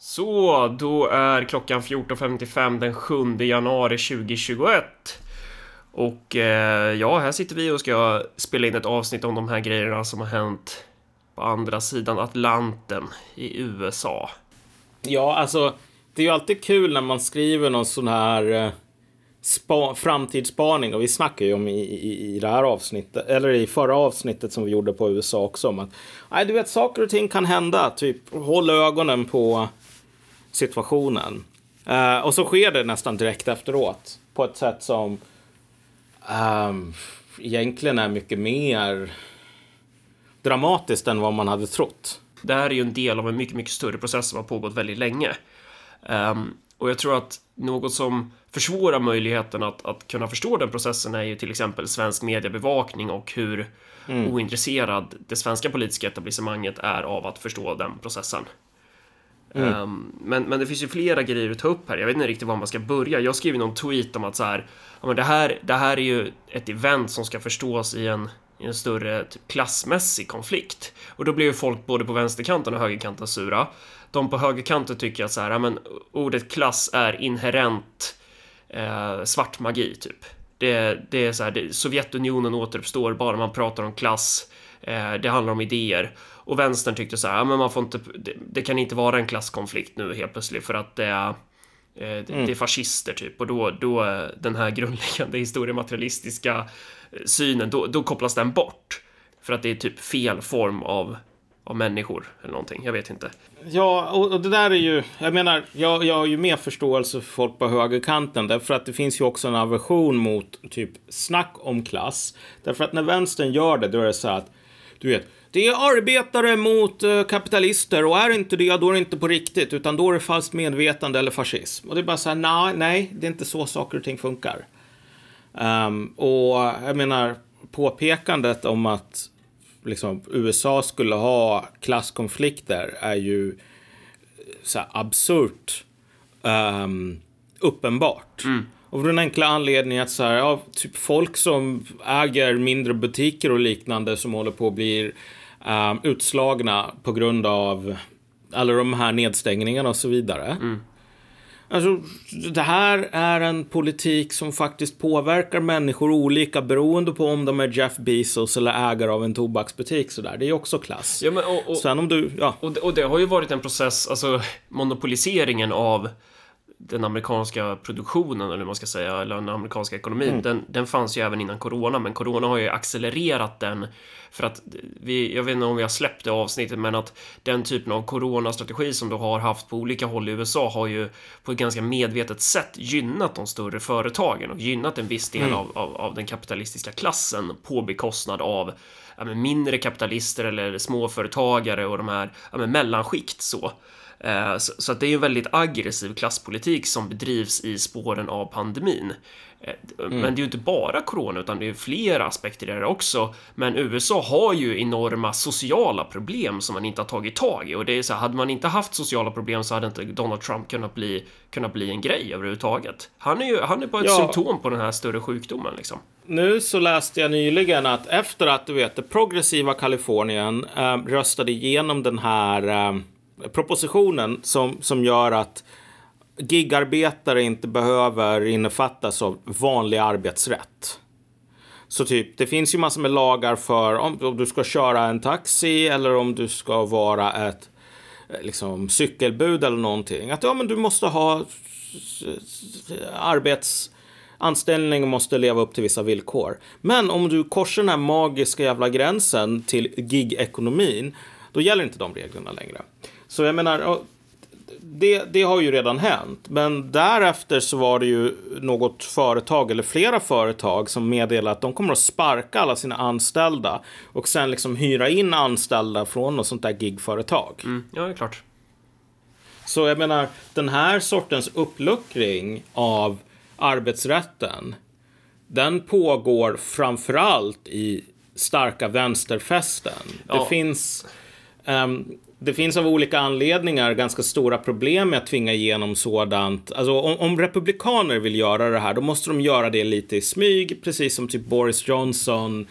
Så, då är klockan 14.55 den 7 januari 2021. Och eh, ja, här sitter vi och ska spela in ett avsnitt om de här grejerna som har hänt på andra sidan Atlanten i USA. Ja, alltså, det är ju alltid kul när man skriver någon sån här eh, spa, framtidsspaning och vi snackar ju om i, i, i det här avsnittet, eller i förra avsnittet som vi gjorde på USA också om att nej, du vet, saker och ting kan hända. Typ, håll ögonen på situationen. Uh, och så sker det nästan direkt efteråt på ett sätt som um, egentligen är mycket mer dramatiskt än vad man hade trott. Det här är ju en del av en mycket, mycket större process som har pågått väldigt länge. Um, och jag tror att något som försvårar möjligheten att, att kunna förstå den processen är ju till exempel svensk mediebevakning och hur mm. ointresserad det svenska politiska etablissemanget är av att förstå den processen. Mm. Um, men, men det finns ju flera grejer att ta upp här. Jag vet inte riktigt var man ska börja. Jag skrev någon tweet om att så här, ja, men det här, det här är ju ett event som ska förstås i en, i en större typ, klassmässig konflikt. Och då blir ju folk både på vänsterkanten och högerkanten sura. De på högerkanten tycker att så här, ja, men ordet klass är inherent eh, svart magi, typ. Det, det är så här, det, Sovjetunionen återuppstår bara man pratar om klass. Eh, det handlar om idéer. Och vänstern tyckte så här, men man får inte, det, det, kan inte vara en klasskonflikt nu helt plötsligt för att det är eh, det, mm. det är fascister typ och då, då den här grundläggande historiematerialistiska eh, synen, då, då kopplas den bort. För att det är typ fel form av av människor eller någonting. Jag vet inte. Ja, och, och det där är ju, jag menar, jag, jag har ju mer förståelse för folk på högerkanten därför att det finns ju också en aversion mot typ snack om klass. Därför att när vänstern gör det, då är det så att, du vet, det är arbetare mot uh, kapitalister och är inte det, då är det inte på riktigt, utan då är det falskt medvetande eller fascism. Och det är bara så här, nej, nej, det är inte så saker och ting funkar. Um, och jag menar, påpekandet om att liksom, USA skulle ha klasskonflikter är ju så här, absurt um, uppenbart. Mm. Och för den enkla anledningen att så här, ja, typ folk som äger mindre butiker och liknande som håller på att bli um, utslagna på grund av alla de här nedstängningarna och så vidare. Mm. Alltså, det här är en politik som faktiskt påverkar människor olika beroende på om de är Jeff Bezos eller ägare av en tobaksbutik. Sådär. Det är också klass. Ja, men, och, och, Sen om du, ja. Och det, och det har ju varit en process, alltså monopoliseringen av den amerikanska produktionen, eller hur man ska säga, eller den amerikanska ekonomin, mm. den, den fanns ju även innan corona, men corona har ju accelererat den för att vi, jag vet inte om vi har släppt det avsnittet, men att den typen av coronastrategi som du har haft på olika håll i USA har ju på ett ganska medvetet sätt gynnat de större företagen och gynnat en viss del mm. av, av, av, den kapitalistiska klassen på bekostnad av ja, mindre kapitalister eller småföretagare och de här ja, mellanskikt så. Eh, så, att det är en väldigt aggressiv klasspolitik som bedrivs i spåren av pandemin. Eh, mm. Men det är ju inte bara corona, utan det är flera aspekter i det också. Men USA har ju enorma sociala problem som man inte har tagit tag i och det är så här, hade man inte haft sociala problem så hade inte Donald Trump kunnat bli, kunnat bli en grej överhuvudtaget. Han är ju, han är bara ett ja. symptom på den här större sjukdomen liksom. Nu så läste jag nyligen att efter att du vet det progressiva Kalifornien äh, röstade igenom den här äh, propositionen som, som gör att gigarbetare inte behöver innefattas av vanlig arbetsrätt. Så typ, det finns ju massor med lagar för om, om du ska köra en taxi eller om du ska vara ett eh, liksom, cykelbud eller någonting. Att ja, men du måste ha arbetsanställning och måste leva upp till vissa villkor. Men om du korsar den här magiska jävla gränsen till gig-ekonomin, då gäller inte de reglerna längre. Så jag menar, det, det har ju redan hänt. Men därefter så var det ju något företag eller flera företag som meddelade att de kommer att sparka alla sina anställda och sen liksom hyra in anställda från något sånt där gigföretag. Mm, ja, det är klart. Så jag menar, den här sortens uppluckring av arbetsrätten, den pågår framförallt i starka vänsterfästen. Ja. Det finns um, det finns av olika anledningar ganska stora problem med att tvinga igenom sådant. Alltså om, om, republikaner vill göra det här, då måste de göra det lite i smyg, precis som typ Boris Johnson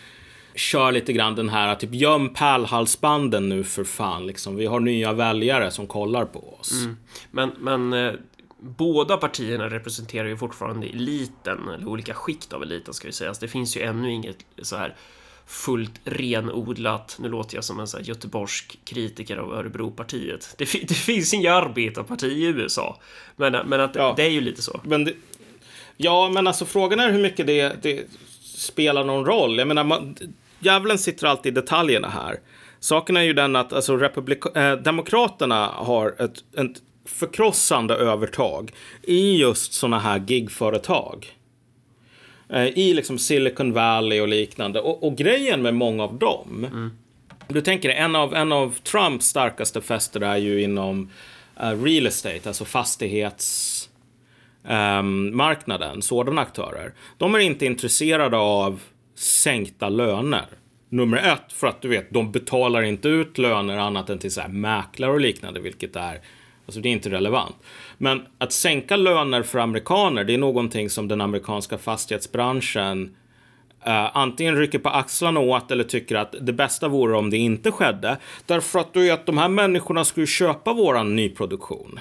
kör lite grann den här typ göm pärlhalsbanden nu för fan liksom. Vi har nya väljare som kollar på oss. Mm. Men, men eh, båda partierna representerar ju fortfarande eliten, eller olika skikt av eliten ska vi säga. Alltså, det finns ju ännu inget så här fullt renodlat, nu låter jag som en så här göteborgsk kritiker av Örebropartiet. Det, det finns inga arbetarparti i USA, men, men att ja. det är ju lite så. Men det, ja, men alltså frågan är hur mycket det, det spelar någon roll. Jag menar, man, djävulen sitter alltid i detaljerna här. Saken är ju den att alltså, äh, Demokraterna har ett, ett förkrossande övertag i just sådana här gigföretag. Eh, I liksom Silicon Valley och liknande. Och, och grejen med många av dem. Mm. Du tänker en av, en av Trumps starkaste fäster är ju inom uh, real estate, alltså fastighetsmarknaden, ehm, um, sådana aktörer. De är inte intresserade av sänkta löner. Nummer ett, för att du vet, de betalar inte ut löner annat än till så här mäklare och liknande, vilket är Alltså det är inte relevant. Men att sänka löner för amerikaner, det är någonting som den amerikanska fastighetsbranschen Uh, antingen rycker på axlarna åt eller tycker att det bästa vore om det inte skedde. Därför att, du att de här människorna skulle köpa våran nyproduktion.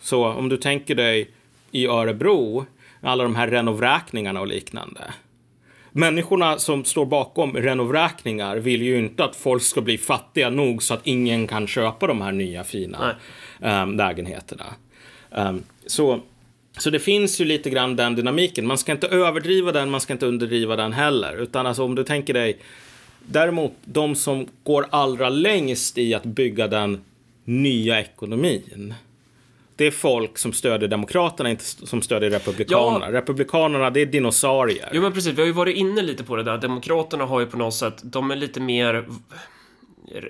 Så om du tänker dig i Örebro, alla de här renovräkningarna och liknande människorna som står bakom renovräkningar vill ju inte att folk ska bli fattiga nog så att ingen kan köpa de här nya fina um, lägenheterna. Um, så, så det finns ju lite grann den dynamiken. Man ska inte överdriva den, man ska inte underdriva den heller. Utan alltså om du tänker dig Däremot de som går allra längst i att bygga den nya ekonomin det är folk som stödjer Demokraterna, inte som stödjer Republikanerna. Ja. Republikanerna, det är dinosaurier. Jo, men precis. Vi har ju varit inne lite på det där. Demokraterna har ju på något sätt, de är lite mer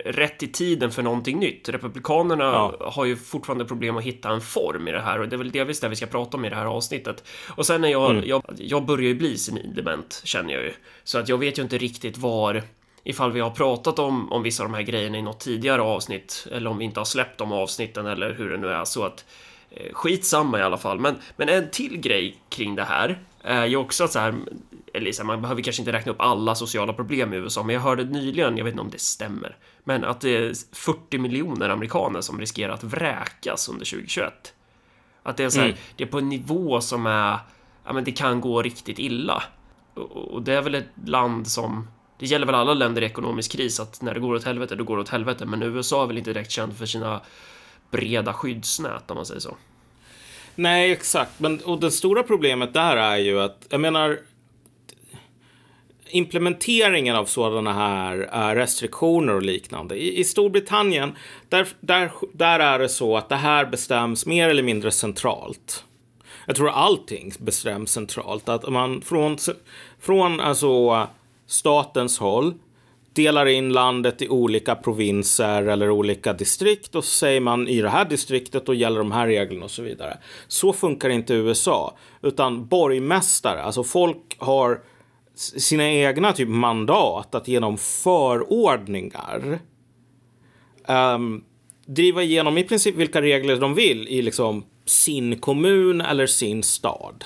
rätt i tiden för någonting nytt. Republikanerna ja. har ju fortfarande problem att hitta en form i det här och det är väl delvis det vi ska prata om i det här avsnittet. Och sen är jag, mm. jag, jag börjar ju bli senildement känner jag ju. Så att jag vet ju inte riktigt var ifall vi har pratat om, om vissa av de här grejerna i något tidigare avsnitt eller om vi inte har släppt de avsnitten eller hur det nu är så att eh, skitsamma i alla fall. Men, men en till grej kring det här är ju också att så här, eller så här, man behöver kanske inte räkna upp alla sociala problem i USA, men jag hörde nyligen, jag vet inte om det stämmer, men att det är 40 miljoner amerikaner som riskerar att vräkas under 2021. Att det är så här, mm. det är på en nivå som är, ja men det kan gå riktigt illa. Och, och det är väl ett land som det gäller väl alla länder i ekonomisk kris att när det går åt helvete, då går det åt helvete. Men USA är väl inte direkt känd för sina breda skyddsnät om man säger så. Nej, exakt. Men, och det stora problemet där är ju att, jag menar, implementeringen av sådana här eh, restriktioner och liknande. I, I, Storbritannien, där, där, där är det så att det här bestäms mer eller mindre centralt. Jag tror allting bestäms centralt. Att man från, från alltså statens håll delar in landet i olika provinser eller olika distrikt och så säger man i det här distriktet då gäller de här reglerna och så vidare. Så funkar inte USA, utan borgmästare, alltså folk har sina egna typ mandat att genom förordningar um, driva igenom i princip vilka regler de vill i liksom sin kommun eller sin stad.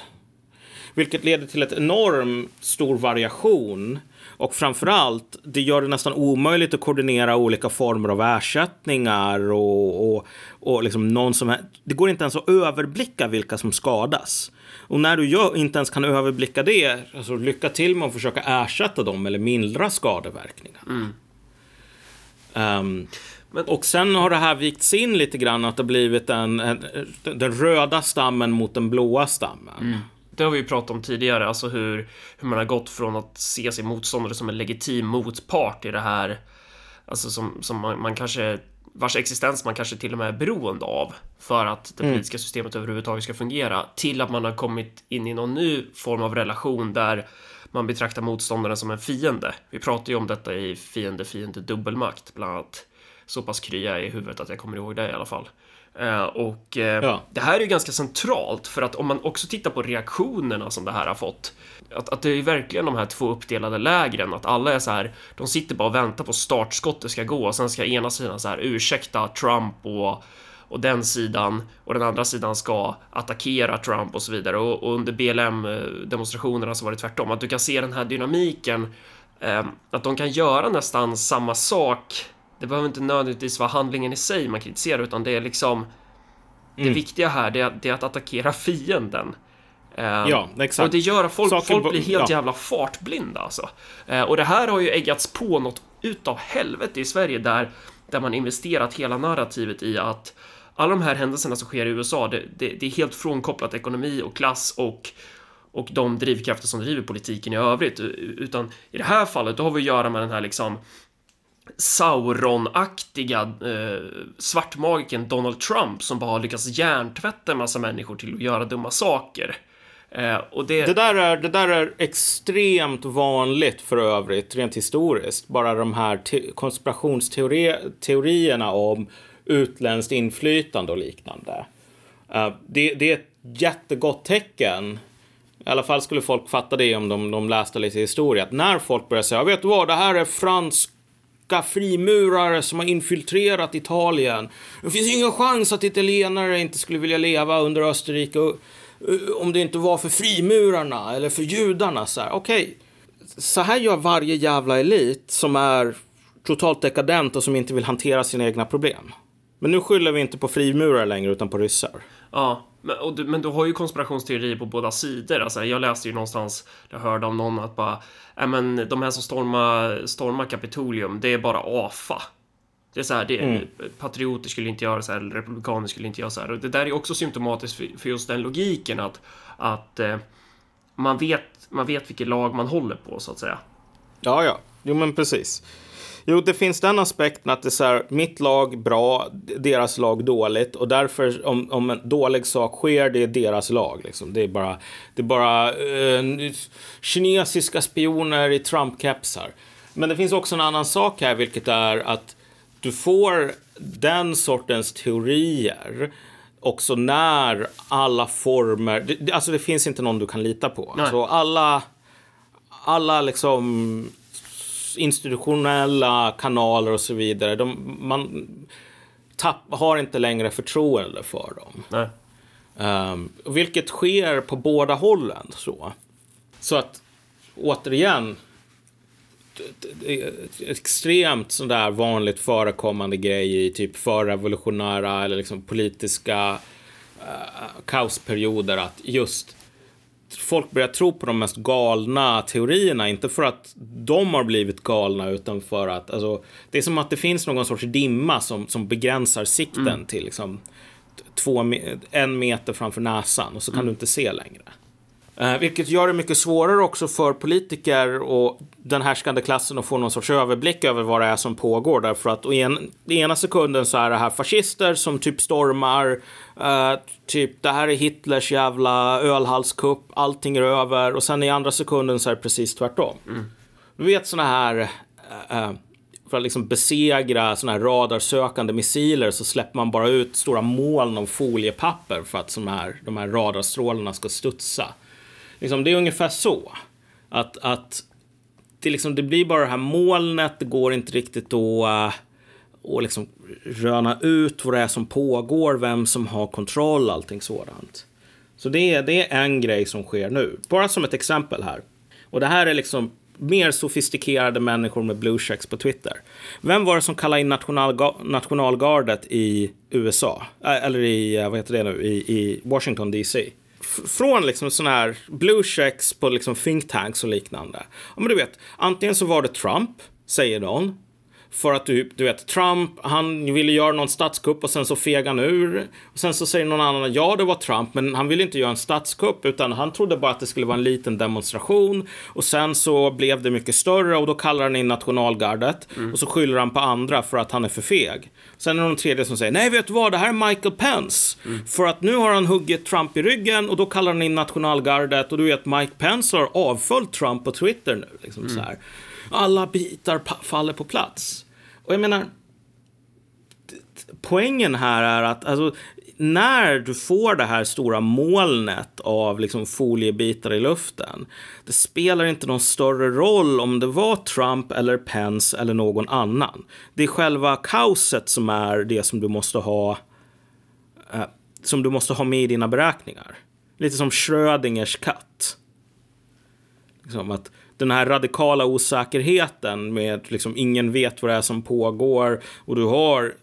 Vilket leder till ett enormt stor variation och framförallt, det gör det nästan omöjligt att koordinera olika former av ersättningar och, och, och liksom någon som... Det går inte ens att överblicka vilka som skadas. Och när du gör, inte ens kan överblicka det, alltså lycka till med att försöka ersätta dem eller mildra skadeverkningarna. Mm. Um, men, och sen har det här vikts in lite grann att det blivit en, en, den röda stammen mot den blåa stammen. Mm. Det har vi ju pratat om tidigare, alltså hur, hur man har gått från att se sin motståndare som en legitim motpart i det här, alltså som, som man, man kanske vars existens man kanske till och med är beroende av för att det mm. politiska systemet överhuvudtaget ska fungera till att man har kommit in i någon ny form av relation där man betraktar motståndaren som en fiende. Vi pratar ju om detta i fiende, fiende, dubbelmakt bland annat. Så pass krya i huvudet att jag kommer ihåg det i alla fall. Eh, och eh, ja. det här är ju ganska centralt för att om man också tittar på reaktionerna som det här har fått. Att, att det är verkligen de här två uppdelade lägren, att alla är så här, de sitter bara och väntar på startskottet ska gå och sen ska ena sidan så här ursäkta Trump och och den sidan och den andra sidan ska attackera Trump och så vidare och, och under BLM demonstrationerna så var det tvärtom att du kan se den här dynamiken eh, att de kan göra nästan samma sak. Det behöver inte nödvändigtvis vara handlingen i sig man kritiserar, utan det är liksom det viktiga här, det är, det är att attackera fienden. Eh, Ja, exakt. Och det gör att folk, Saker folk blir helt ja. jävla fartblinda alltså. Eh, och det här har ju eggats på något utav helvete i Sverige där, där man investerat hela narrativet i att alla de här händelserna som sker i USA, det, det, det är helt frånkopplat ekonomi och klass och och de drivkrafter som driver politiken i övrigt. Utan i det här fallet, då har vi att göra med den här liksom Sauron-aktiga eh, svartmagiken Donald Trump som bara har lyckats hjärntvätta en massa människor till att göra dumma saker. Eh, och det... Det där, är, det där är extremt vanligt för övrigt, rent historiskt. Bara de här te- konspirationsteorierna om utländskt inflytande och liknande. Eh, det, det är ett jättegott tecken. I alla fall skulle folk fatta det om de, de läste lite historia. Att när folk börjar säga, vet du vad, det här är fransk franska frimurare som har infiltrerat Italien. Det finns ingen chans att italienare inte skulle vilja leva under Österrike eh, om det inte var för frimurarna eller för judarna. Så här, okej. Så här gör varje jävla elit som är totalt dekadent och som inte vill hantera sina egna problem. Men nu skyller vi inte på frimurare längre utan på ryssar. Ja, men, du, men du har ju konspirationsteorier på båda sidor. Alltså, jag läste ju någonstans, jag hörde om någon att bara, äh, men de här som stormar, stormar Kapitolium, det är bara AFA. Det är så här, det, patrioter skulle inte göra så här, eller republikaner skulle inte göra så här. Och det där är också symptomatiskt för, för just den logiken att, att eh, man, vet, man vet vilket lag man håller på, så att säga. Ja, ja. Jo, men precis. Jo, det finns den aspekten att det är så här, mitt lag bra, deras lag dåligt och därför om, om en dålig sak sker, det är deras lag. Liksom. Det är bara, det är bara eh, kinesiska spioner i Trump-kepsar. Men det finns också en annan sak här, vilket är att du får den sortens teorier också när alla former, det, alltså det finns inte någon du kan lita på. Nej. Så alla, alla liksom institutionella kanaler och så vidare, de, man tapp, har inte längre förtroende för dem. Um, vilket sker på båda hållen. Så, så att återigen, extremt sådär vanligt förekommande grej i typ förrevolutionära eller liksom politiska uh, kaosperioder att just folk börjar tro på de mest galna teorierna, inte för att de har blivit galna, utan för att alltså, det är som att det finns någon sorts dimma som, som begränsar sikten till liksom två, en meter framför näsan och så kan du inte se längre. Eh, vilket gör det mycket svårare också för politiker och den härskande klassen att få någon sorts överblick över vad det är som pågår. Därför att i, en, ena sekunden så är det här fascister som typ stormar, eh, typ det här är Hitlers jävla ölhalskupp, allting är över. Och sen i andra sekunden så är det precis tvärtom. Du vet såna här, eh, eh, för att liksom besegra såna här radarsökande missiler så släpper man bara ut stora moln av foliepapper för att här, de här radarstrålarna ska studsa. Liksom, det är ungefär så. Att, att det, liksom, det blir bara det här molnet, det går inte riktigt att eh, och liksom röna ut vad det är som pågår, vem som har kontroll, allting sådant. Så det är, det är en grej som sker nu. Bara som ett exempel här. Och det här är liksom mer sofistikerade människor med blue checks på Twitter. Vem var det som kallade in nationalga- nationalgardet i USA? Eller i, eh, vad heter det nu, i, i Washington DC? Från liksom sådana här blue checks på liksom think tanks och liknande. Ja, men du vet, antingen så var det Trump, säger någon. För att du, du vet, Trump, han ville göra någon statskupp och sen så fegade han ur. Och sen så säger någon annan, ja det var Trump, men han ville inte göra en statskupp utan han trodde bara att det skulle vara en liten demonstration. Och sen så blev det mycket större och då kallar han in nationalgardet. Och så skyller han på andra för att han är för feg. Sen är det någon tredje som säger, nej vet du vad, det här är Michael Pence. För att nu har han huggit Trump i ryggen och då kallar han in nationalgardet. Och du vet, Mike Pence har avföljt Trump på Twitter nu. Liksom så här. Alla bitar faller på plats. Och jag menar, poängen här är att alltså, när du får det här stora molnet av liksom foliebitar i luften, det spelar inte någon större roll om det var Trump eller Pence eller någon annan. Det är själva kaoset som är det som du måste ha eh, som du måste ha med i dina beräkningar. Lite som Schrödingers katt. Liksom att den här radikala osäkerheten med liksom ingen vet vad det är som pågår och du har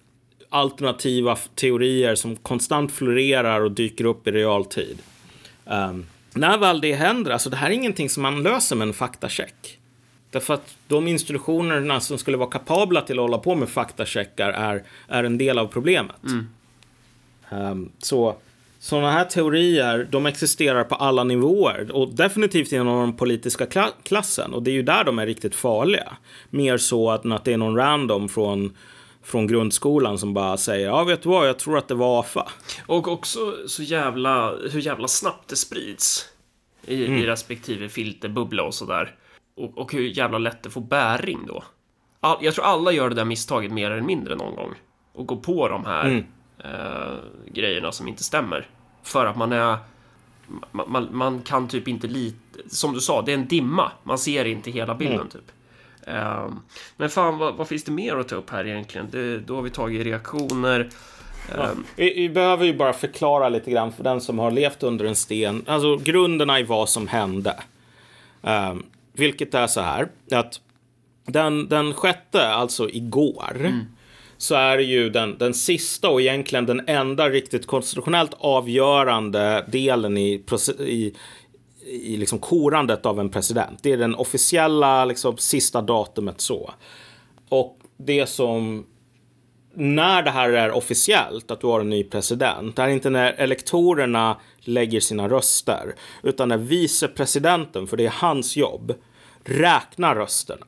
alternativa teorier som konstant florerar och dyker upp i realtid. Um, när väl det händer, alltså det här är ingenting som man löser med en faktacheck. Därför att de institutionerna som skulle vara kapabla till att hålla på med faktacheckar är, är en del av problemet. Mm. Um, så sådana här teorier, de existerar på alla nivåer och definitivt inom den politiska kla klassen. Och det är ju där de är riktigt farliga. Mer så att, att det är någon random från från grundskolan som bara säger ja vet du vad, jag tror att det var AFA. Och också så jävla, hur jävla snabbt det sprids i, mm. i respektive filterbubbla och sådär. Och, och hur jävla lätt det får bäring då. All, jag tror alla gör det där misstaget mer eller mindre någon gång. Och går på de här mm. Eh, grejerna som inte stämmer. För att man är... Man, man, man, kan typ inte lita... Som du sa, det är en dimma. Man ser inte hela bilden mm. typ. Um, men fan, vad, vad, finns det mer att ta upp här egentligen? Det, då har vi tagit reaktioner. Ja. Um, vi, vi, behöver ju bara förklara lite grann för den som har levt under en sten. Alltså grunderna i vad som hände. Um, vilket är så här att den, den sjätte, alltså igår, mm så är det ju den, den sista och egentligen den enda riktigt konstitutionellt avgörande delen i, i, i liksom korandet av en president. Det är den officiella liksom, sista datumet så. Och det som när det här är officiellt, att du har en ny president, det är inte när elektorerna lägger sina röster, utan när vicepresidenten, för det är hans jobb, räknar rösterna.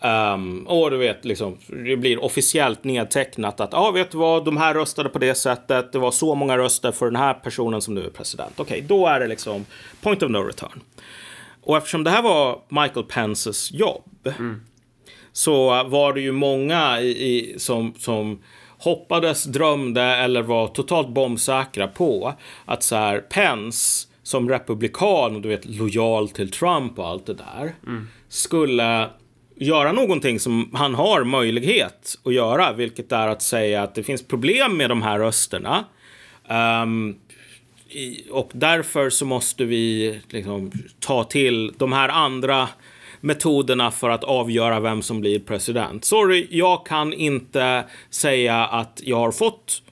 Um, och du vet, liksom, det blir officiellt nedtecknat att, ja, ah, vet du vad, de här röstade på det sättet, det var så många röster för den här personen som nu är president. Okej, okay, då är det liksom point of no return. Och eftersom det här var Michael Pences jobb mm. så var det ju många i, i, som, som hoppades, drömde eller var totalt bombsäkra på att så här, Pence som republikan och du vet lojal till Trump och allt det där mm. skulle göra någonting som han har möjlighet att göra, vilket är att säga att det finns problem med de här rösterna. Um, och därför så måste vi liksom ta till de här andra metoderna för att avgöra vem som blir president. Sorry, jag kan inte säga att jag har fått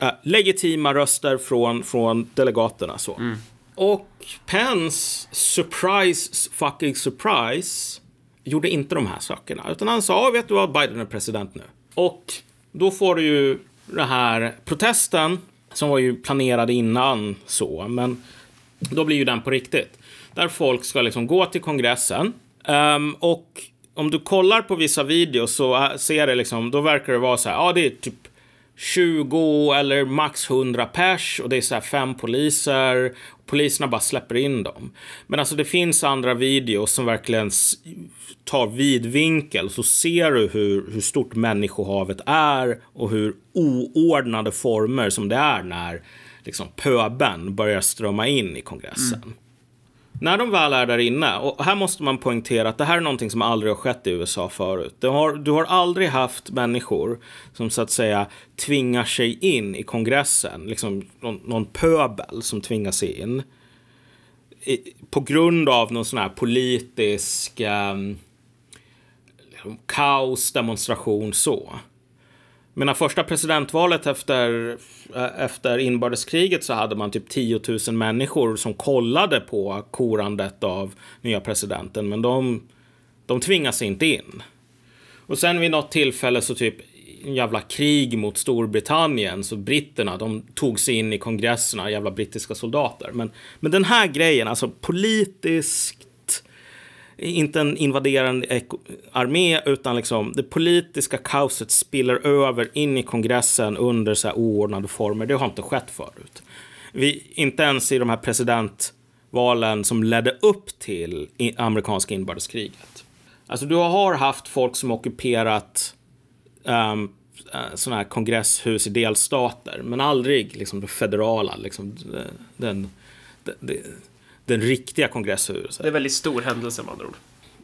äh, legitima röster från, från delegaterna. Så. Mm. Och Pence, surprise fucking surprise, gjorde inte de här sakerna. Utan han sa, vet du vad, Biden är president nu. Och då får du ju den här protesten, som var ju planerad innan så, men då blir ju den på riktigt. Där folk ska liksom gå till kongressen. Um, och om du kollar på vissa videos så äh, ser det liksom, då verkar det vara så här, ja det är typ 20 eller max 100 pers och det är så här fem poliser. Poliserna bara släpper in dem. Men alltså det finns andra videos som verkligen tar vidvinkel så ser du hur, hur stort människohavet är och hur oordnade former som det är när liksom pöben börjar strömma in i kongressen. Mm. När de väl är där inne, och här måste man poängtera att det här är någonting som aldrig har skett i USA förut. Du har, du har aldrig haft människor som så att säga tvingar sig in i kongressen, liksom någon, någon pöbel som tvingar sig in. I, på grund av någon sån här politisk ehm, um, kaos, demonstration så menar första presidentvalet efter, eh, efter inbördeskriget så hade man typ 10 000 människor som kollade på korandet av nya presidenten. Men de, de tvingas inte in. Och sen vid något tillfälle så typ en jävla krig mot Storbritannien så britterna de tog sig in i kongresserna, jävla brittiska soldater. Men, men den här grejen, alltså politiskt inte en invaderande armé utan liksom det politiska kaoset spiller över in i kongressen under så här oordnade former. Det har inte skett förut. Vi, inte ens i de här presidentvalen som ledde upp till amerikanska inbördeskriget. Alltså du har haft folk som ockuperat ehm, eh, um, sådana här kongresshus i delstater, men aldrig liksom det federala, liksom eh, den, den, den den riktiga kongresshuset. Det är en väldigt stor händelse med andra ord.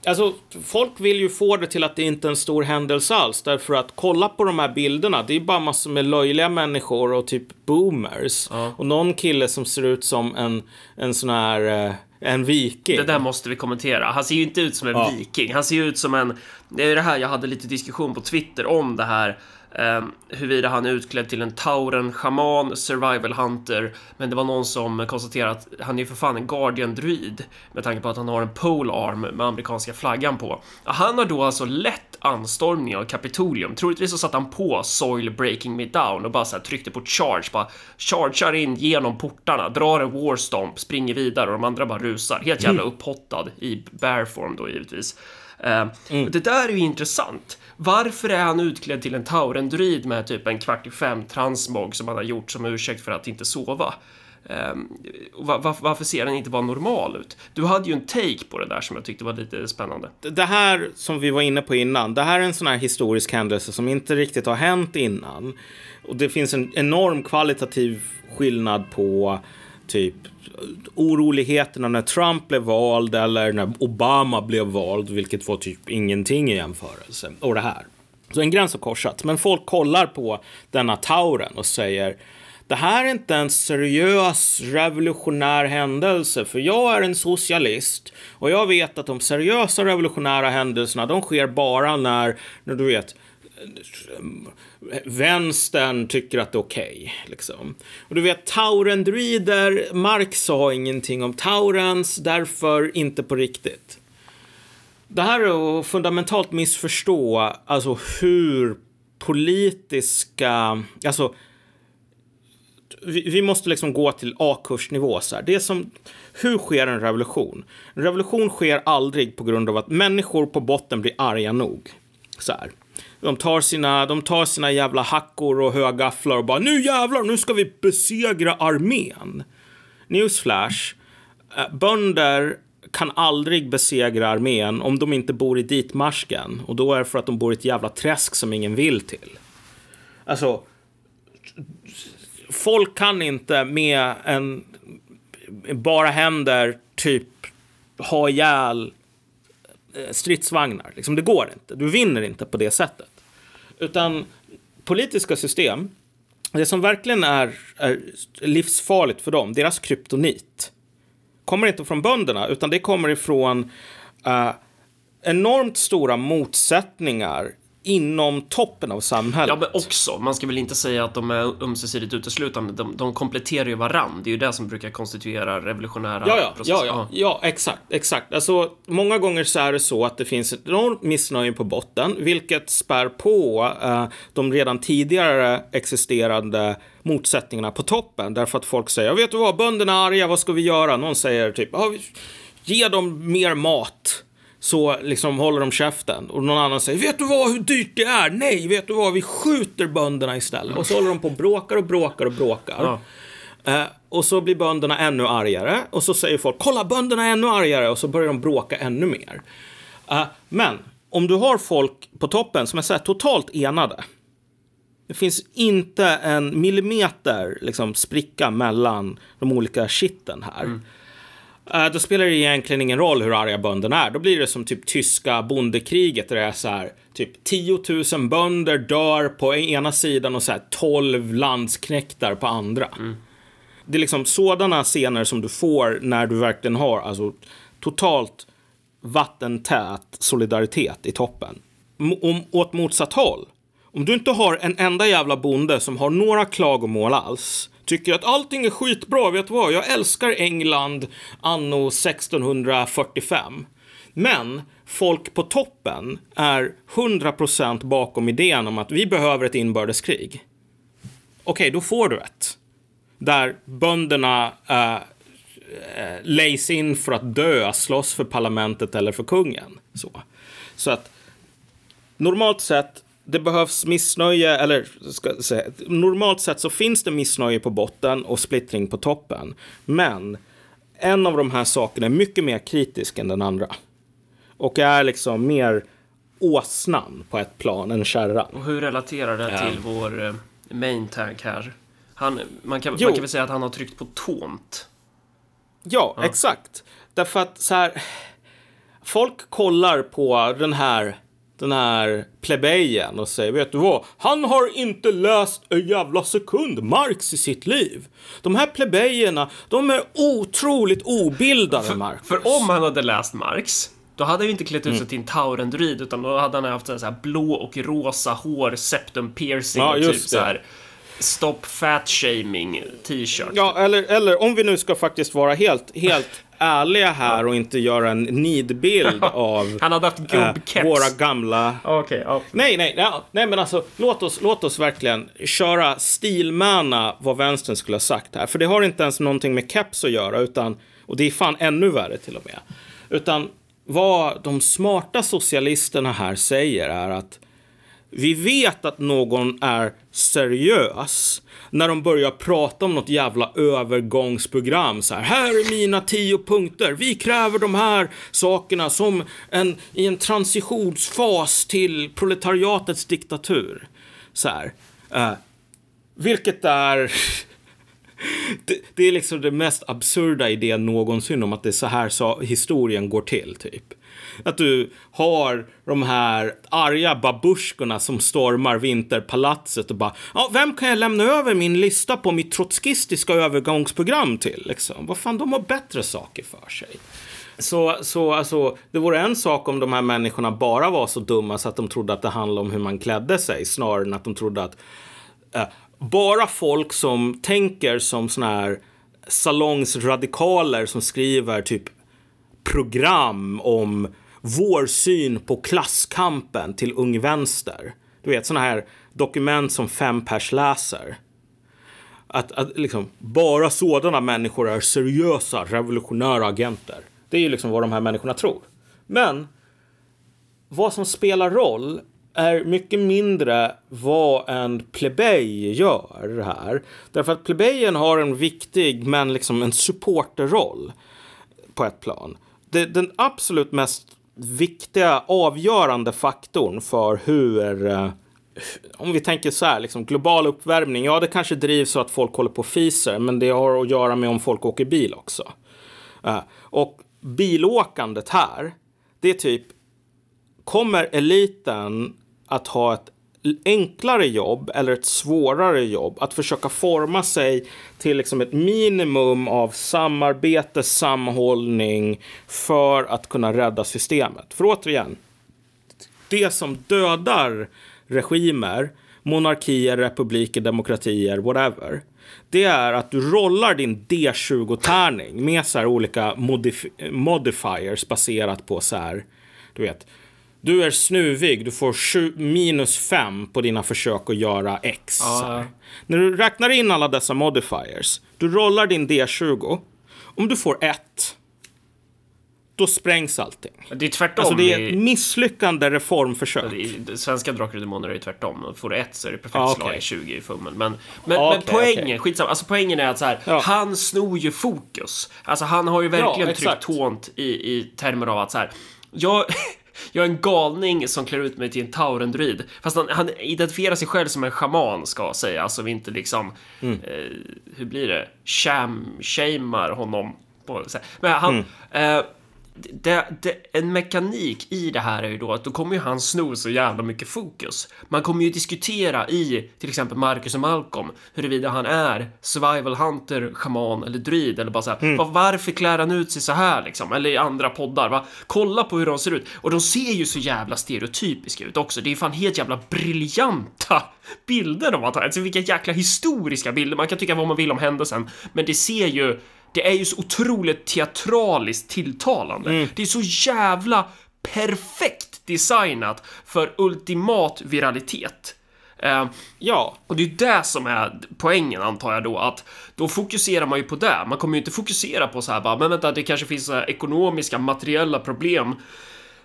Alltså, folk vill ju få det till att det inte är en stor händelse alls. Därför att kolla på de här bilderna. Det är bara massor med löjliga människor och typ boomers. Ja. Och någon kille som ser ut som en, en sån här... Eh, en viking. Det där måste vi kommentera. Han ser ju inte ut som en Ja. viking. Han ser ju ut som en... Det är det här jag hade lite diskussion på Twitter om det här. Um, huruvida han är utklädd till en tauren, shaman, survival hunter. Men det var någon som konstaterade att han är ju för fan en guardian druid med tanke på att han har en pole arm med amerikanska flaggan på. Han har då alltså lett anstormning av Kapitolium. Troligtvis så satt han på Soil Breaking Me Down och bara så tryckte på charge, bara chargear in genom portarna, drar en warstomp, springer vidare och de andra bara rusar. Helt jävla upphottad i bearform då givetvis. Eh, och Det där är ju intressant. Varför är han utklädd till en taurendruid med typ en kvart i fem transmog som han har gjort som ursäkt för att inte sova? Ehm, um, var, varför ser den inte bara normal ut? Du hade ju en take på det där som jag tyckte var lite spännande. Det här som vi var inne på innan, det här är en sån här historisk händelse som inte riktigt har hänt innan. Och det finns en enorm kvalitativ skillnad på typ oroligheterna när Trump blev vald eller när Obama blev vald, vilket var typ ingenting i jämförelse. Och det här. Så en gräns har korsats. Men folk kollar på denna tauren och säger det här är inte en seriös revolutionär händelse, för jag är en socialist och jag vet att de seriösa revolutionära händelserna, de sker bara när, när du vet, vänstern tycker att det är okej. Okay, liksom. Och du vet, taurendruider, Marx sa ingenting om taurens, därför inte på riktigt. Det här är att fundamentalt missförstå alltså hur politiska, alltså vi, vi måste liksom gå till A-kursnivå. Så här. Det är som, hur sker en revolution? En revolution sker aldrig på grund av att människor på botten blir arga nog. Så här. De tar, sina, de tar sina jävla hackor och högafflar och bara nu jävlar, nu ska vi besegra armén. Newsflash. Eh, bönder kan aldrig besegra armén om de inte bor i ditmarsken. Och då är det för att de bor i ett jävla träsk som ingen vill till. Alltså, folk kan inte med en bara händer typ ha ihjäl Eh, stridsvagnar. Liksom, det går inte. Du vinner inte på det sättet. Utan politiska system, det som verkligen är, är livsfarligt för dem, deras kryptonit, kommer inte från bönderna, utan det kommer ifrån uh, enormt stora motsättningar inom toppen av samhället. Ja, men också. Man ska väl inte säga att de är ömsesidigt uteslutande. De, de kompletterar ju varann. Det är ju det som brukar konstituera revolutionära ja, ja, processer. Ja, ja, ja, exakt, exakt. Alltså, många gånger så är det så att det finns ett enormt missnöje på botten, vilket spär på uh, de redan tidigare existerande motsättningarna på toppen. Därför att folk säger, vet du vad, bönderna är arga, vad ska vi göra? Någon säger typ, ah, ge dem mer mat så liksom håller de käften. Och någon annan säger, vet du vad hur dyrt det är? Nej, vet du vad, vi skjuter bönderna istället. Och så håller de på och bråkar och bråkar och bråkar. Ja. Uh, och så blir bönderna ännu argare. Och så säger folk, kolla bönderna är ännu argare. Och så börjar de bråka ännu mer. Uh, men om du har folk på toppen som är så totalt enade. Det finns inte en millimeter liksom, spricka mellan de olika skitten här. Mm. Uh, då spelar det egentligen ingen roll hur arga bönderna är. Då blir det som typ tyska bondekriget där det är så här typ 10 000 bönder dör på ena sidan och så här 12 landsknektar på andra. Mm. Det är liksom sådana scener som du får när du verkligen har alltså totalt vattentät solidaritet i toppen. Om, åt motsatt håll. Om du inte har en enda jävla bonde som har några klagomål alls tycker att allting är skitbra, vet du vad? Jag älskar England anno 1645. Men folk på toppen är 100% bakom idén om att vi behöver ett inbördeskrig. Okej, okay, då får du ett. Där bönderna eh, eh, äh, lejs in för att dö, slåss för parlamentet eller för kungen. Så, så att normalt sett det behövs missnöje, eller ska säga, normalt sett så finns det missnöje på botten och splittring på toppen. Men en av de här sakerna är mycket mer kritisk än den andra. Och är liksom mer åsnan på ett plan än kärran. Och hur relaterar det till ja. vår eh, main tank här? Han, man, kan, man kan väl säga att han har tryckt på tomt? Ja, ja, exakt. Därför att så här, folk kollar på den här den här plebejen och säger, vet du vad? Han har inte läst en jävla sekund Marx i sitt liv. De här plebejerna, de är otroligt obildade, Marx. För om han hade läst Marx, då hade han ju inte klätt ut sig till en taurendruid, utan då hade han haft så här blå och rosa hår, septum piercing Ja, och typ det. så här Stop fat shaming t-shirt. Ja, eller, eller om vi nu ska faktiskt vara helt, helt ärliga här och inte göra en nidbild av Han hade haft gubbkeps. våra gamla Okej, ja. Nej, nej, nej, nej, men alltså låt oss, låt oss verkligen köra stilmäna vad vänstern skulle ha sagt här. För det har inte ens någonting med keps att göra, utan, och det är fan ännu värre till och med. Utan vad de smarta socialisterna här säger är att vi vet att någon är seriös när de börjar prata om något jävla övergångsprogram. Så här, här är mina tio punkter. Vi kräver de här sakerna som en, i en transitionsfas till proletariatets diktatur. Så här. Eh, vilket är... det, det är liksom det mest absurda idén någonsin om att det är så här så historien går till, typ. Att du har de här arga babusjkorna som stormar Vinterpalatset och bara ja, vem kan jag lämna över min lista på mitt trotskistiska övergångsprogram till? Liksom? Vad fan, de har bättre saker för sig. Så, så alltså, det vore en sak om de här människorna bara var så dumma så att de trodde att det handlade om hur man klädde sig snarare än att de trodde att eh, bara folk som tänker som såna här salongsradikaler som skriver typ program om vår syn på klasskampen till Ung Vänster. Du vet sådana här dokument som fem pers läser. Att, att liksom, bara sådana människor är seriösa revolutionära agenter. Det är ju liksom vad de här människorna tror. Men vad som spelar roll är mycket mindre vad en plebej gör här. Därför att plebejen har en viktig, men liksom en supporterroll på ett plan. Det, den absolut mest viktiga, avgörande faktorn för hur eh, om vi tänker så här, liksom, global uppvärmning, ja det kanske drivs så att folk håller på och fiser, men det har att göra med om folk åker bil också. Eh, och bilåkandet här, det är typ, kommer eliten att ha ett enklare jobb eller ett svårare jobb att försöka forma sig till liksom ett minimum av samarbete, sammanhållning för att kunna rädda systemet. För återigen, det som dödar regimer, monarkier, republiker, demokratier, whatever. Det är att du rollar din D20-tärning med så här olika modif- modifiers baserat på så här, du vet. Du är snuvig, du får sju, minus fem på dina försök att göra X. här. När du räknar in alla dessa modifiers, du rollar din D20. Om du får ett, då sprängs allting. Det är tvärtom. Alltså det är ett misslyckande reformförsök. i svenska Drakar och Demoner är det tvärtom. Får du ett så är det perfekt Ah, slag okej. i 20 i fummen. Men, men, Ah, men poängen, okej. skitsamma. Alltså poängen är att så här, Ja. han snor ju fokus. Alltså han har ju verkligen exakt. tryckt hånt i, i termer av att så här, jag, jag är en galning som klär ut mig till en taurendruid. Fast han, han identifierar sig själv som en schaman ska säga, så vi inte liksom, Mm. eh, hur blir det, sham, shamear honom. På. Men han, Mm. eh, det, det, en mekanik i det här är ju då att då kommer ju han sno så jävla mycket fokus. Man kommer ju diskutera i till exempel Marcus och Malcolm huruvida han är survival hunter, shaman eller druid eller bara så här, "Va- varför klär han ut sig så här liksom? Eller i andra poddar, va? Kolla på hur de ser ut. Och de ser ju så jävla stereotypiska ut också. Det är ju fan helt jävla briljanta bilder de har tagit. Alltså vilka jäkla historiska bilder. Man kan tycka vad man vill om händelsen, men det ser ju det är ju så otroligt teatraliskt tilltalande. Det är så jävla perfekt designat för ultimat viralitet. Eh, Ja, och det är det som är poängen antar jag då, att då fokuserar man ju på det. Man kommer ju inte fokusera på så här bara, men vänta, det kanske finns så här ekonomiska, materiella problem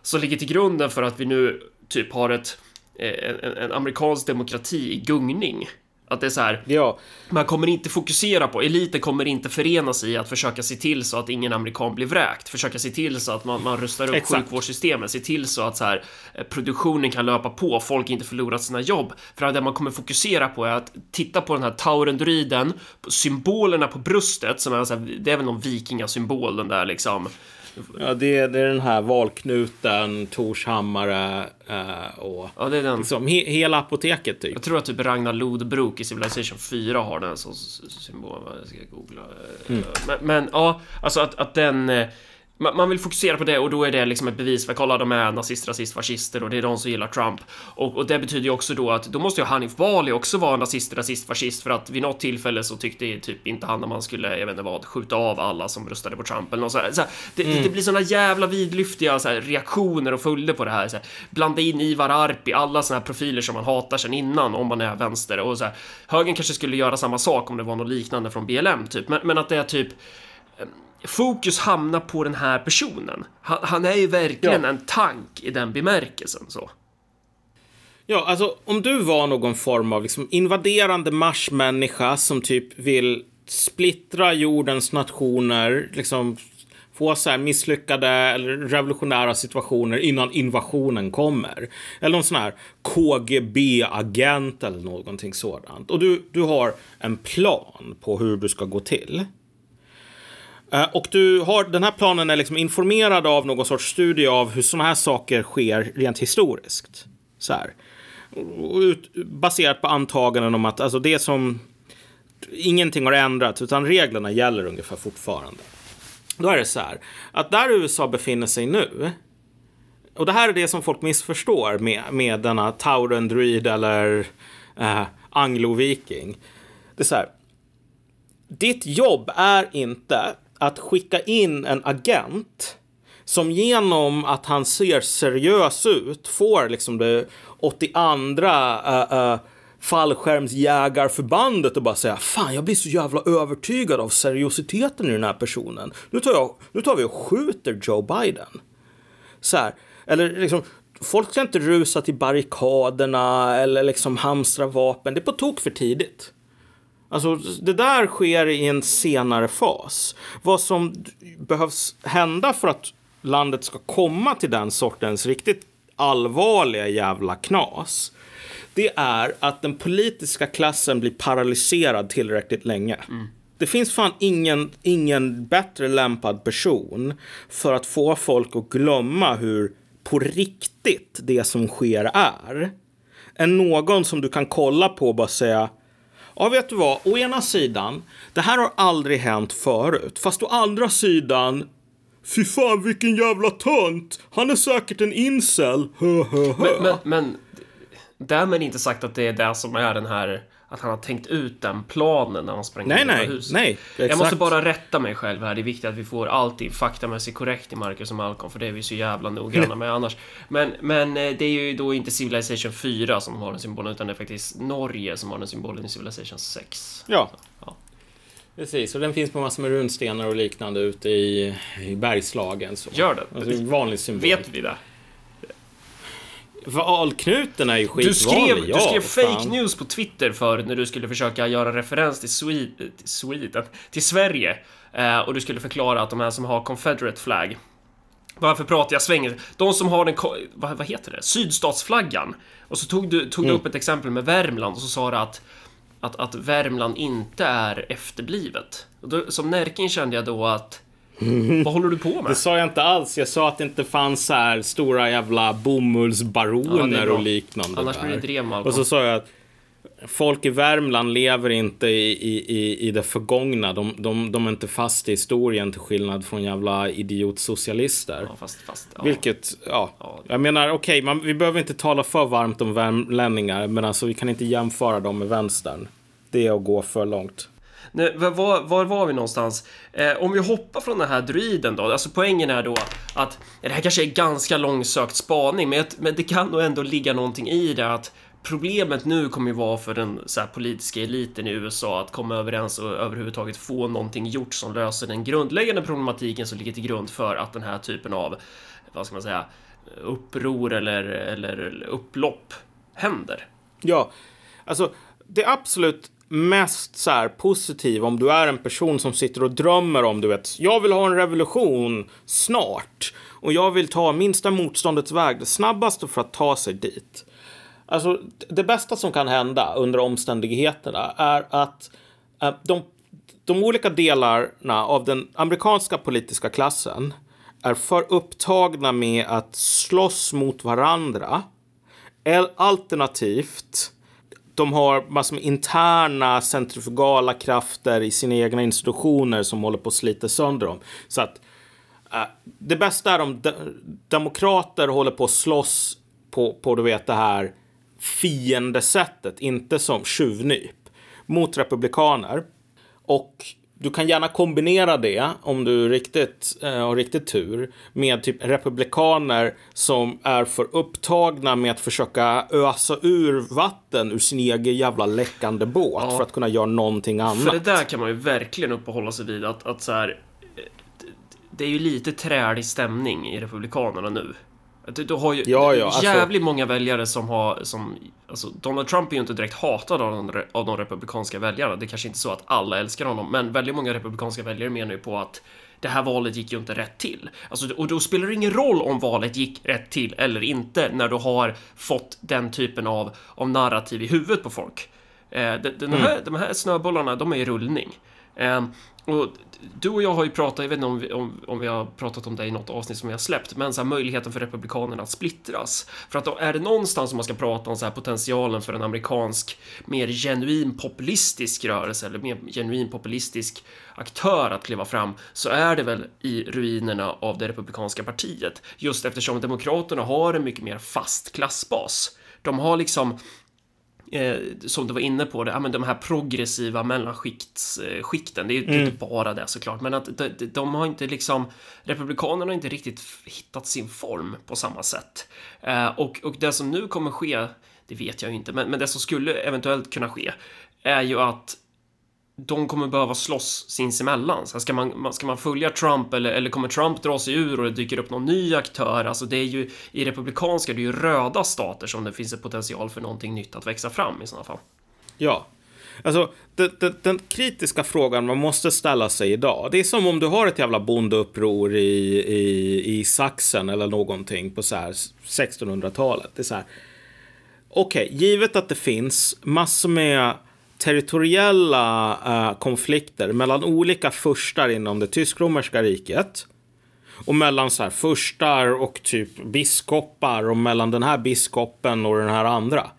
som ligger till grunden för att vi nu typ har ett, eh, en, en amerikansk demokrati i gungning. Att det är så här, ja. man kommer inte fokusera på, eliten kommer inte förena sig i att försöka se till så att ingen amerikan blir vräkt, försöka se till så att man, man rustar upp Exakt. sjukvårdssystemet, se till så att så här, eh, produktionen kan löpa på, folk inte förlorar sina jobb. För det man kommer fokusera på är att titta på den här taurendruiden, på symbolerna på bröstet, som är så här, det är väl någon vikingasymbol, den där liksom Ja, det är, det är den här valknuten, Torshammare eh, och Ja, det är den. liksom, he, hela apoteket typ. Jag tror att typ Ragnar Lodbrok i Civilization 4 har den som symbol. Jag ska googla. Mm. Men, men ja, alltså att, att den... Man vill fokusera på det och då är det liksom ett bevis för kolla de är nazist, rasist, fascister och det är de som gillar Trump. Och, och det betyder ju också då att då måste ju Hanif Bali också vara nazist, rasist, fascist för att vid något tillfälle så tyckte typ inte han att man skulle, jag vet inte vad, skjuta av alla som röstade på Trump eller något sådär. Så här, det, det blir såna jävla vidlyftiga så här, reaktioner och följder på det här. Så här. Blanda in Ivar Arpi, alla såna här profiler som man hatar sen innan om man är vänster och så här. Högern kanske skulle göra samma sak om det var något liknande från BLM typ, men, men att det är typ fokus hamnar på den här personen. Han, han är ju verkligen Ja. en tank i den bemärkelsen så. Ja, alltså om du var någon form av liksom, invaderande marsmänniska som typ vill splittra jordens nationer, liksom få så här misslyckade eller revolutionära situationer innan invasionen kommer. Eller någon sån här KGB-agent eller någonting sådant. Och du, du har en plan på hur du ska gå till. Eh, och du har, den här planen är liksom informerad av någon sorts studie av hur sådana här saker sker rent historiskt. Så här. Ut, baserat på antaganden om att alltså det som ingenting har ändrats utan reglerna gäller ungefär fortfarande. Då är det så här att där USA befinner sig nu och det här är det som folk missförstår med, med denna Tauren Druid eller eh, Anglo-viking. Det är så här. Ditt jobb är inte att skicka in en agent som genom att han ser seriös ut får liksom det 82 uh, uh, fallskärmsjägarförbandet och bara säga Fan, jag blir så jävla övertygad av seriositeten i den här personen. Nu tar, jag, nu tar vi och skjuter Joe Biden. Så här, eller liksom, folk ska inte rusa till barrikaderna eller liksom hamstra vapen. Det är på tok för tidigt. Alltså, det där sker i en senare fas. Vad som behövs hända för att landet ska komma till den sortens riktigt allvarliga jävla knas. Det är att den politiska klassen blir paralyserad tillräckligt länge. Det finns fan ingen, ingen bättre lämpad person för att få folk att glömma hur på riktigt det som sker är. Än någon som du kan kolla på och bara säga Ja, vet du vad? Å ena sidan, det här har aldrig hänt förut. Fast å andra sidan, fy fan vilken jävla tönt. Han är säkert en incel. Hö, hö, hö. Men, men därmed inte sagt att det är det som är den här att han har tänkt ut den planen när han sprang Nej, in i nej, huset. nej, Jag exakt. måste bara rätta mig själv här. Det är viktigt att vi får allting faktamässigt korrekt i Marcus och Malcolm, för det är vi så jävla noggranna med annars. Men, men eh, det är ju då inte Civilization 4 som har den symbolen, utan det är faktiskt Norge som har den symbolen i Civilization 6. Ja. Ja. Precis, och den finns på massor med runstenar och liknande ute i, i Bergslagen. Så. Gör det. Alltså, en vanlig symbol. Vet vi det? Valknuten är ju skitvanlig. Du skrev, ja, du skrev fake news på Twitter för när du skulle försöka göra referens till Sweden, till, Sweden, till Sverige. Eh, och du skulle förklara att de här som har Confederate flag. Varför pratar jag svänger? De som har den, vad, vad heter det? Sydstatsflaggan. Och så tog du, tog du upp ett exempel med Värmland och så sa du att att, att Värmland inte är efterblivet. Och då, som Närking kände jag då att vad håller du på med? Det sa jag inte alls. Jag sa att det inte fanns så här stora jävla Ja, bomullsbaroner det bra. och liknande. Annars blir det drev. Och så sa jag att folk i Värmland lever inte i, i, i, i det förgångna. De, de, de är inte fast i historien till skillnad från jävla idiotsocialister. Ja, fast, fast, ja. Vilket, ja. Ja. Jag menar, okej, man vi behöver inte tala för varmt om värmlänningar, men alltså vi kan inte jämföra dem med vänstern. Det är att gå för långt. Nu, var, var, var vi någonstans? Eh, om vi hoppar från den här druiden då, alltså poängen är då att det här kanske är ganska långsökt spaning, men, men det kan nog ändå ligga någonting i det att problemet nu kommer ju vara för den så här, politiska eliten i USA att komma överens och överhuvudtaget få någonting gjort som löser den grundläggande problematiken som ligger till grund för att den här typen av, vad ska man säga, uppror eller, eller upplopp händer. Ja, alltså det absolut mest så här positiv om du är en person som sitter och drömmer om, du vet, jag vill ha en revolution snart och jag vill ta minsta motståndets väg, det snabbaste för att ta sig dit. Alltså, det bästa som kan hända under omständigheterna är att eh, de, de olika delarna av den amerikanska politiska klassen är för upptagna med att slåss mot varandra. Alternativt, de har massor med interna centrifugala krafter i sina egna institutioner som håller på att slita sönder dem. Så att uh, det bästa är om de demokrater håller på att slåss på, på du vet det här fiendesättet, inte som tjuvnyp, mot republikaner. Och du kan gärna kombinera det, om du riktigt, eh, har riktigt tur, med typ republikaner som är för upptagna med att försöka ösa ur vatten ur sin egen jävla läckande båt ja. för att kunna göra någonting annat. För det där kan man ju verkligen uppehålla sig vid, att, att så här, eh, det är ju lite trälig stämning i Republikanerna nu. Du, du har ju ja, ja, alltså... jävligt många väljare som har... Som, alltså Donald Trump är ju inte direkt hatad av de, av de republikanska väljarna. Det är kanske inte så att alla älskar honom, men väldigt många republikanska väljare menar ju på att det här valet gick ju inte rätt till. Alltså, och då spelar det ingen roll om valet gick rätt till eller inte när du har fått den typen av, av narrativ i huvudet på folk. Eh, de, de, här, mm. de här snöbollarna, de är i rullning. Eh, och du och jag har ju pratat, jag vet inte om vi, om, om vi har pratat om det i något avsnitt som vi har släppt, men så här, möjligheten för republikanerna att splittras. För att då är det någonstans som man ska prata om så här, potentialen för en amerikansk mer genuin populistisk rörelse eller mer genuin populistisk aktör att kliva fram så är det väl i ruinerna av det republikanska partiet. Just eftersom demokraterna har en mycket mer fast klassbas. De har liksom eh, som du var inne på, det, ja, men de här progressiva mellanskikten, det är ju mm. inte bara det såklart, men att de, de, har inte liksom, Republikanerna har inte riktigt hittat sin form på samma sätt. Eh, och, och det som nu kommer ske, det vet jag ju inte, men, men det som skulle eventuellt kunna ske är ju att de kommer behöva slåss sinsemellan. Så ska, man, ska man följa Trump eller, eller kommer Trump dra sig ur och det dyker upp någon ny aktör? Alltså det är ju i republikanska, det är ju röda stater som det finns en potential för någonting nytt att växa fram i sådana fall. Ja, Alltså, den, den, den, kritiska frågan man måste ställa sig idag, det är som om du har ett jävla bondeuppror i, i, i Saxen eller någonting på så här 1600-talet. Det är så här, okej, okay, givet att det finns massor med territoriella eh, konflikter mellan olika furstar inom det tysk-romerska riket. Och mellan så här furstar och typ biskopar och mellan den här biskopen och den här andra.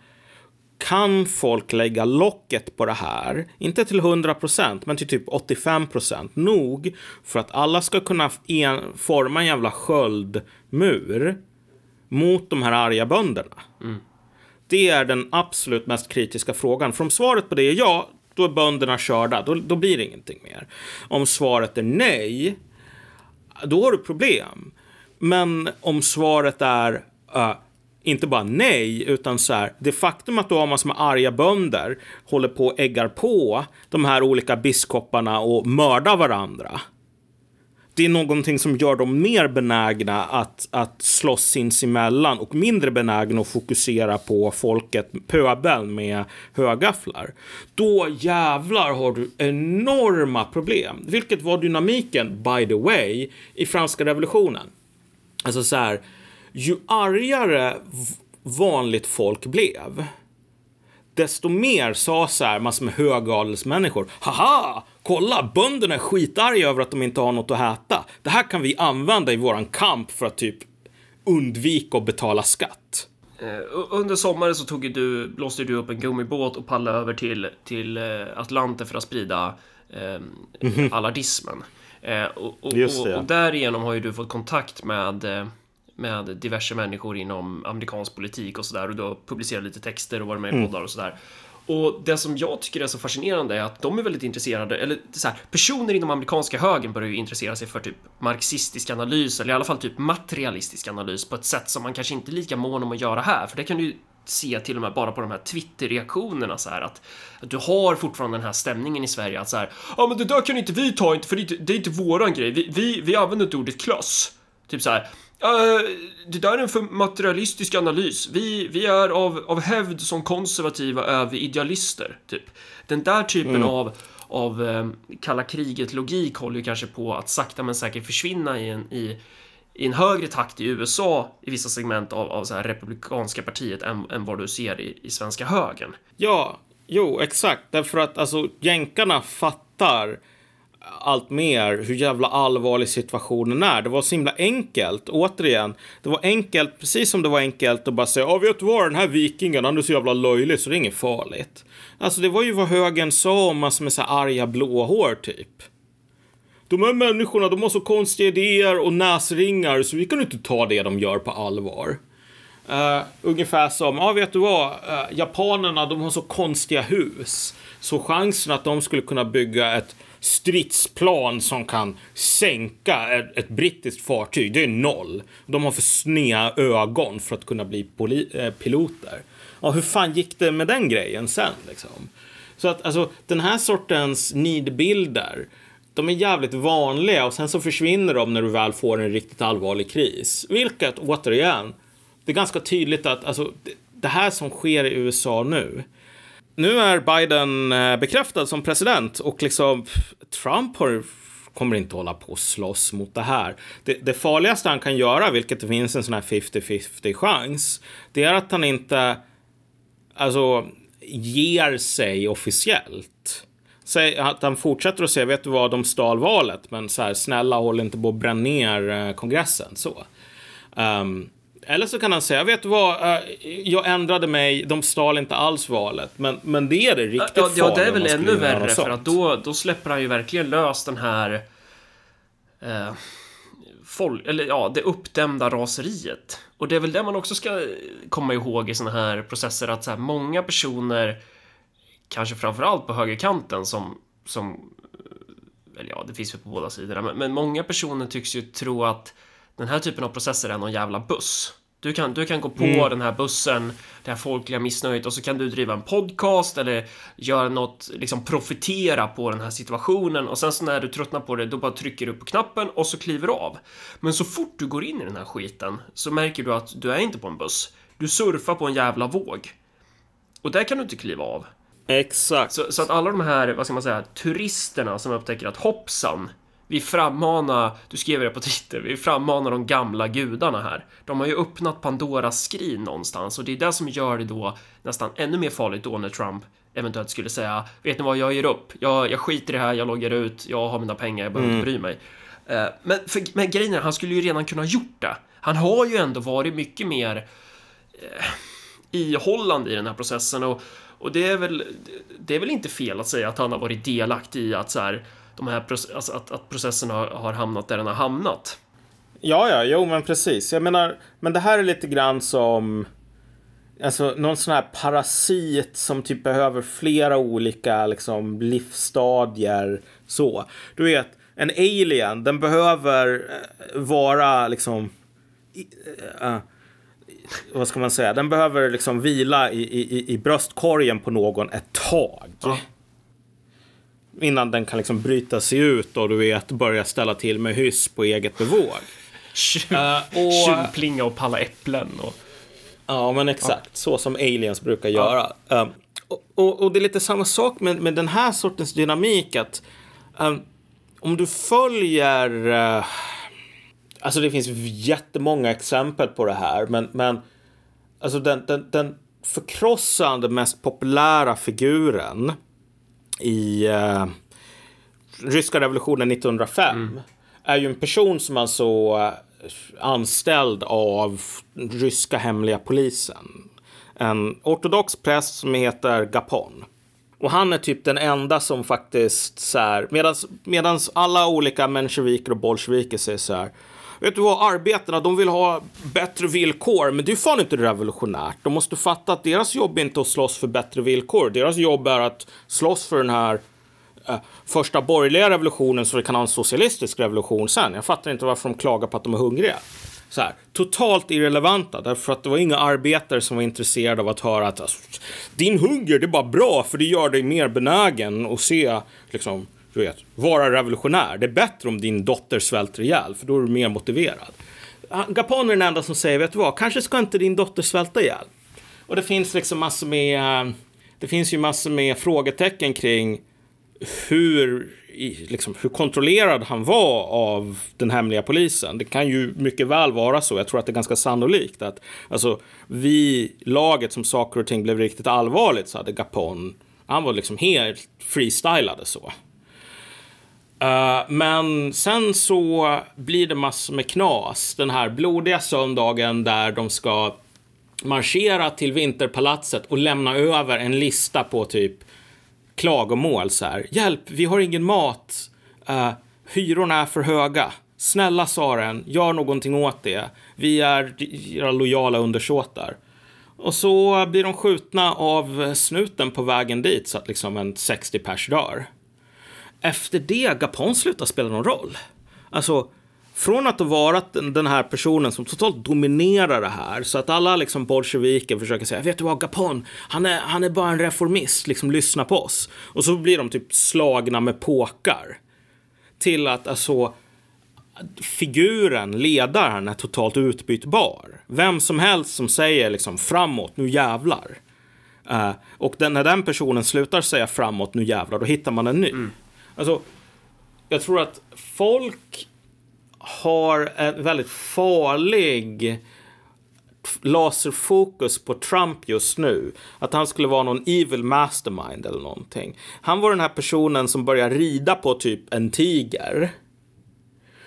Kan folk lägga locket på det här, inte till 100% men till typ 85% nog för att alla ska kunna en, forma en jävla sköldmur mot de här arga bönderna? Mm. Det är den absolut mest kritiska frågan. För om svaret på det är ja, då är bönderna körda. Då, då blir det ingenting mer. Om svaret är nej, då har du problem. Men om svaret är uh, inte bara nej, utan så här, det faktum att du har massor med arga bönder håller på och äggar på de här olika biskoparna och mördar varandra det är någonting som gör dem mer benägna att, att slåss sinsemellan och mindre benägna att fokusera på folket, pöbeln med högafflar. Då jävlar har du enorma problem. Vilket var dynamiken, by the way, i franska revolutionen. Alltså så här, ju argare vanligt folk blev, desto mer sa så här massor med högadelsmänniskor. Haha! Kolla, bönderna är skitarga över att de inte har något att äta. Det här kan vi använda i våran kamp för att typ undvika att betala skatt. Eh, under sommaren så tog du, blåste du upp en gummibåt och paddlade över till, till eh, Atlanten för att sprida eh, mm alardismen. Eh, och, och, och, och därigenom har ju du fått kontakt med eh, med diverse människor inom amerikansk politik och sådär och du har publicerat lite texter och varit med i mm. poddar och sådär. Och det som jag tycker är så fascinerande är att de är väldigt intresserade, eller så här, personer inom amerikanska högern börjar ju intressera sig för typ marxistisk analys, eller i alla fall typ materialistisk analys på ett sätt som man kanske inte är lika mån om att göra här, för det kan du ju se till och med bara på de här Twitter-reaktionerna så här att, att du har fortfarande den här stämningen i Sverige att så här, ja men det där kan inte vi ta inte för det är inte, det är inte våran grej, vi, vi, vi använder inte ordet klass. Typ så här, det där är en för materialistisk analys. Vi, vi är av, av hävd som konservativa är vi idealister, typ. Den där typen mm. av, av um, kalla kriget-logik håller ju kanske på att sakta men säkert försvinna i en, i, i en högre takt i USA i vissa segment av, av så här republikanska partiet än, än vad du ser i, i svenska högern. Ja, jo, exakt. Därför att alltså jänkarna fattar allt mer hur jävla allvarlig situationen är. Det var så himla enkelt, återigen. Det var enkelt, precis som det var enkelt att bara säga, ja vet du vad, den här vikingen, han är så jävla löjlig så det är inget farligt. Alltså det var ju vad högern sa om massor med så här arga blåhår typ. De här människorna, de har så konstiga idéer och näsringar så vi kan inte ta det de gör på allvar. Uh, ungefär som, ja vet du vad, uh, japanerna de har så konstiga hus. Så chansen att de skulle kunna bygga ett stridsplan som kan sänka ett, ett brittiskt fartyg, det är noll. De har för sneda ögon för att kunna bli äh, piloter. Ja, hur fan gick det med den grejen sen liksom? Så att alltså den här sortens nidbilder, de är jävligt vanliga och sen så försvinner de när du väl får en riktigt allvarlig kris. Vilket återigen, det är ganska tydligt att alltså, det här som sker i USA nu, nu är Biden eh, bekräftad som president och liksom Trump har, kommer inte hålla på och slåss mot det här. Det, det farligaste han kan göra, vilket det finns en sån här 50-50 chans, det är att han inte alltså, ger sig officiellt. Säg att han fortsätter att säga, vet du vad, de stal valet, men så här, snälla håll inte på att bränna ner eh, kongressen. Så. Um, eller så kan han säga, vet du vad, eh, jag ändrade mig, de stal inte alls valet. Men, men det är det riktigt ja, farliga. Ja, det är väl ännu värre, för att då, då släpper han ju verkligen lös den här... Eh, folk, eller ja, det uppdämda raseriet. Och det är väl det man också ska komma ihåg i såna här processer, att så här, många personer, kanske framförallt på högerkanten, som, som eller ja, det finns ju på båda sidorna, men, men många personer tycks ju tro att den här typen av processer är någon jävla buss. Du kan, du kan gå på mm. den här bussen, det här folkliga missnöjet och så kan du driva en podcast eller göra något, liksom profitera på den här situationen och sen så när du tröttnar på det, då bara trycker du på knappen och så kliver du av. Men så fort du går in i den här skiten så märker du att du är inte på en buss. Du surfar på en jävla våg. Och där kan du inte kliva av. Exakt. Så, så att alla de här, vad ska man säga, turisterna som upptäcker att hoppsan, vi frammanar, du skrev det på Twitter, vi frammanar de gamla gudarna här. De har ju öppnat Pandoras skrin någonstans och det är det som gör det då nästan ännu mer farligt då när Trump eventuellt skulle säga Vet ni vad, jag ger upp. Jag, jag skiter i det här, jag loggar ut, jag har mina pengar, jag behöver mm. inte bry mig. Uh, men, för, men grejen är, han skulle ju redan kunna gjort det. Han har ju ändå varit mycket mer uh, ihållande i den här processen och, och det är väl, det är väl inte fel att säga att han har varit delaktig i att så här de här, alltså att, att processen har, har hamnat där den har hamnat. Ja, ja, jo, men precis. Jag menar, men det här är lite grann som Alltså någon sån här parasit som typ behöver flera olika liksom livsstadier så. Du vet, en alien, den behöver eh, vara liksom uh, vad ska man säga? Den behöver liksom vila i, i, i bröstkorgen på någon ett tag. Ja innan den kan liksom bryta sig ut och du vet börja ställa till med hyss på eget bevåg. Tjuvplinga uh, och palla äpplen. Och... Ja, men exakt. Ja. Så som aliens brukar göra. Ja. Um, och, och, och, det är lite samma sak med, med den här sortens dynamik. att um, Om du följer... Uh, alltså det finns jättemånga exempel på det här. Men, men alltså den, den, den förkrossande mest populära figuren i uh, ryska revolutionen 1905 mm. är ju en person som alltså uh, anställd av ryska hemliga polisen. En ortodox präst som heter Gapon. Och han är typ den enda som faktiskt så här, medans, alla olika mensjeviker och bolsjeviker säger så här. Vet du vad, arbetarna de vill ha bättre villkor, men det är fan inte revolutionärt. De måste fatta att deras jobb är inte att slåss för bättre villkor. Deras jobb är att slåss för den här eh, första borgerliga revolutionen så vi kan ha en socialistisk revolution sen. Jag fattar inte varför de klagar på att de är hungriga. Så här, totalt irrelevanta, därför att det var inga arbetare som var intresserade av att höra att alltså, din hunger det är bara bra för det gör dig mer benägen att se liksom, du vet, vara revolutionär. Det är bättre om din dotter svälter ihjäl, för då är du mer motiverad. Ah, Gapon är den enda som säger, vet du vad, kanske ska inte din dotter svälta ihjäl. Och det finns liksom massor med, eh, det finns ju massor med frågetecken kring hur, liksom, hur kontrollerad han var av den hemliga polisen. Det kan ju mycket väl vara så. Jag tror att det är ganska sannolikt att alltså, vi, laget som saker och ting blev riktigt allvarligt så hade Gapon, han var liksom helt freestylade så. Uh, men sen så blir det massor med knas den här blodiga söndagen där de ska marschera till Vinterpalatset och lämna över en lista på typ klagomål så här. Hjälp, vi har ingen mat. Uh, hyrorna är för höga. Snälla Saren, gör någonting åt det. Vi är era lojala undersåtar. Och så blir de skjutna av snuten på vägen dit så att liksom en 60 pers dör. Efter det, Gapon slutar spela någon roll. Alltså, från att ha varit den här personen som totalt dominerar det här så att alla liksom bolsjeviker försöker säga vet du vad Gapon, han är, han är bara en reformist, liksom lyssna på oss. Och så blir de typ slagna med påkar. Till att alltså figuren, ledaren, är totalt utbytbar. Vem som helst som säger liksom framåt, nu jävlar. Uh, och den, när den personen slutar säga framåt, nu jävlar, då hittar man en ny. Mm. Alltså, jag tror att folk har en väldigt farlig laserfokus på Trump just nu. Att han skulle vara någon evil mastermind eller någonting. Han var den här personen som började rida på typ en tiger.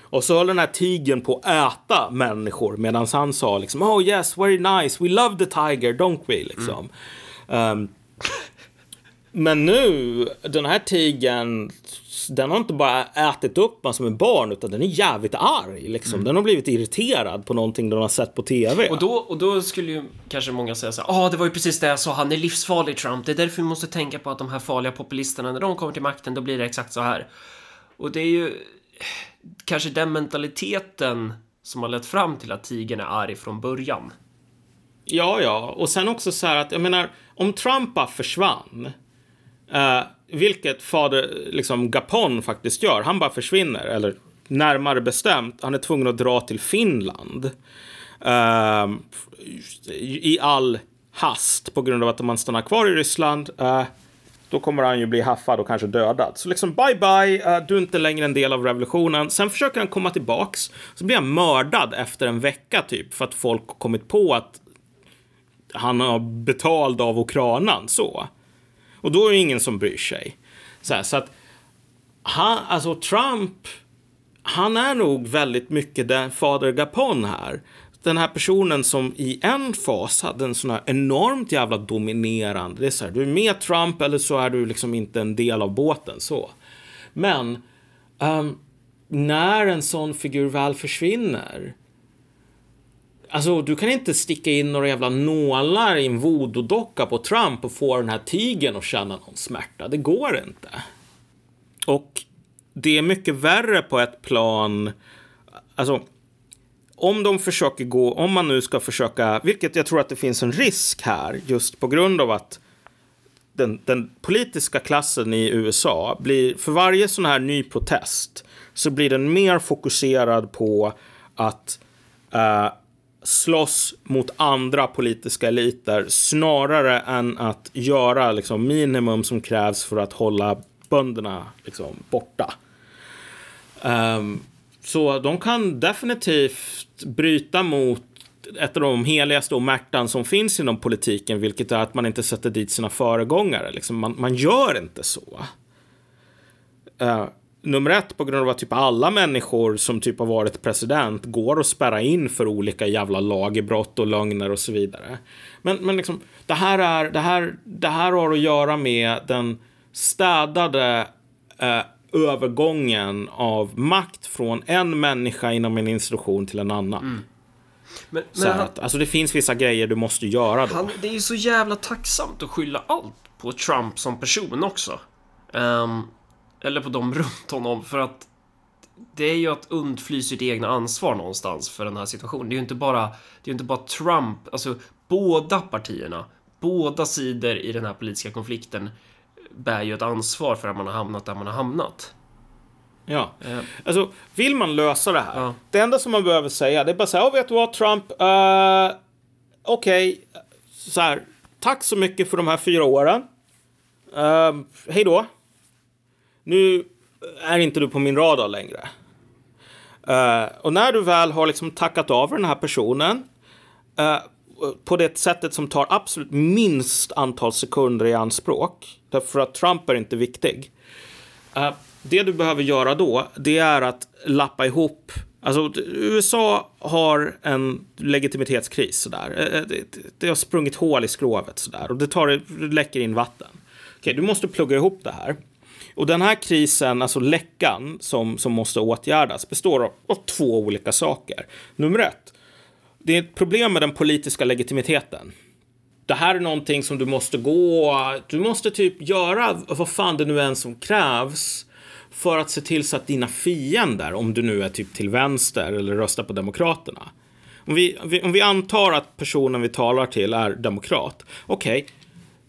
Och så höll den här tigern på att äta människor medan han sa liksom Oh yes, very nice, we love the tiger, don't we? Liksom. Mm. Um, men nu, den här tigern, den har inte bara ätit upp man som en barn utan den är jävligt arg. Liksom. Mm. Den har blivit irriterad på någonting den har sett på TV. Och då, och då skulle ju kanske många säga så ja ah, det var ju precis det jag sa, han är livsfarlig Trump. Det är därför vi måste tänka på att de här farliga populisterna, när de kommer till makten, då blir det exakt så här. Och det är ju kanske den mentaliteten som har lett fram till att tigern är arg från början. Ja, ja, och sen också så här att jag menar, om Trump bara försvann, uh, vilket fader liksom Gapon faktiskt gör, han bara försvinner, eller närmare bestämt, han är tvungen att dra till Finland uh, i all hast på grund av att om man stannar kvar i Ryssland uh, då kommer han ju bli haffad och kanske dödad. Så liksom bye bye, uh, du är inte längre en del av revolutionen. Sen försöker han komma tillbaks. Så blir han mördad efter en vecka typ för att folk kommit på att han har betald av Ukrainan så. Och då är det ingen som bryr sig. Så, här, så att han, alltså Trump, han är nog väldigt mycket den fader Gapon här den här personen som i en fas hade en sån här enormt jävla dominerande, det är så här, du är med Trump eller så är du liksom inte en del av båten så. Men um, när en sån figur väl försvinner, Alltså, du kan inte sticka in några jävla nålar i en voodoo-docka på Trump och få den här tigen att känna någon smärta. Det går inte. Och det är mycket värre på ett plan. Alltså, om de försöker gå, om man nu ska försöka, vilket jag tror att det finns en risk här, just på grund av att den, den politiska klassen i USA blir, för varje sån här ny protest, så blir den mer fokuserad på att uh, slåss mot andra politiska eliter snarare än att göra liksom, minimum som krävs för att hålla bönderna liksom, borta. Um, så de kan definitivt bryta mot ett av de heligaste omärtan som finns inom politiken, vilket är att man inte sätter dit sina föregångare. Liksom man, man gör inte så. Uh, nummer ett, på grund av att typ alla människor som typ har varit president går att spärra in för olika jävla lagerbrott och lögner och så vidare. Men, men liksom, det här är, det här, det här har att göra med den städade uh, övergången av makt från en människa inom en institution till en annan. Mm. Men, men så han, att, alltså det finns vissa grejer du måste göra då. Han, det är ju så jävla tacksamt att skylla allt på Trump som person också. Um, eller på dem runt honom, för att det är ju att undfly sitt egna ansvar någonstans för den här situationen. Det är ju inte bara, det är inte bara Trump, alltså båda partierna, båda sidor i den här politiska konflikten bär ju ett ansvar för att man har hamnat där man har hamnat. Ja, uh. alltså vill man lösa det här. Uh. Det enda som man behöver säga det är bara så här, oh, vet du vad Trump, uh, okej, okay. så här, tack så mycket för de här fyra åren. Uh, hej då. Nu är inte du på min radar längre. Uh, och när du väl har liksom tackat av den här personen uh, på det sättet som tar absolut minst antal sekunder i anspråk, därför att Trump är inte viktig. Uh, det du behöver göra då, det är att lappa ihop Alltså, USA har en legitimitetskris sådär. Det, det har sprungit hål i skrovet sådär och det, tar, det läcker in vatten. Okej, du måste plugga ihop det här. Och den här krisen, alltså läckan som, som måste åtgärdas, består av, av två olika saker. Nummer ett, det är ett problem med den politiska legitimiteten. Det här är någonting som du måste gå, du måste typ göra vad fan det nu än som krävs för att se till så att dina fiender, om du nu är typ till vänster eller röstar på Demokraterna. Om vi, om vi antar att personen vi talar till är demokrat. Okej, okay,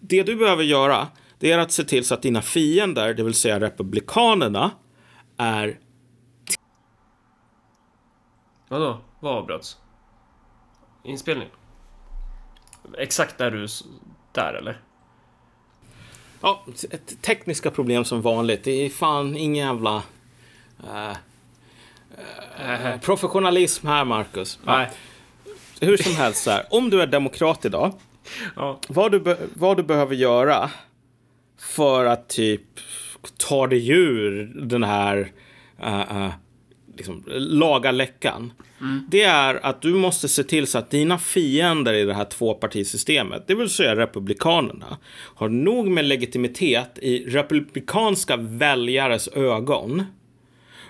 det du behöver göra det är att se till så att dina fiender, det vill säga republikanerna, är... Vadå? Vad avbröts? Inspelning? Exakt där du... Där eller? Ja, tekniska problem som vanligt. Det är fan ingen jävla... Uh, uh, professionalism här, Marcus. Nej. Hur som helst, så här, om du är demokrat idag, ja. vad, du vad du behöver göra för att typ ta dig ur den här uh, liksom, laga läckan. Mm. Det är att du måste se till så att dina fiender i det här tvåpartisystemet, det vill säga republikanerna, har nog med legitimitet i republikanska väljares ögon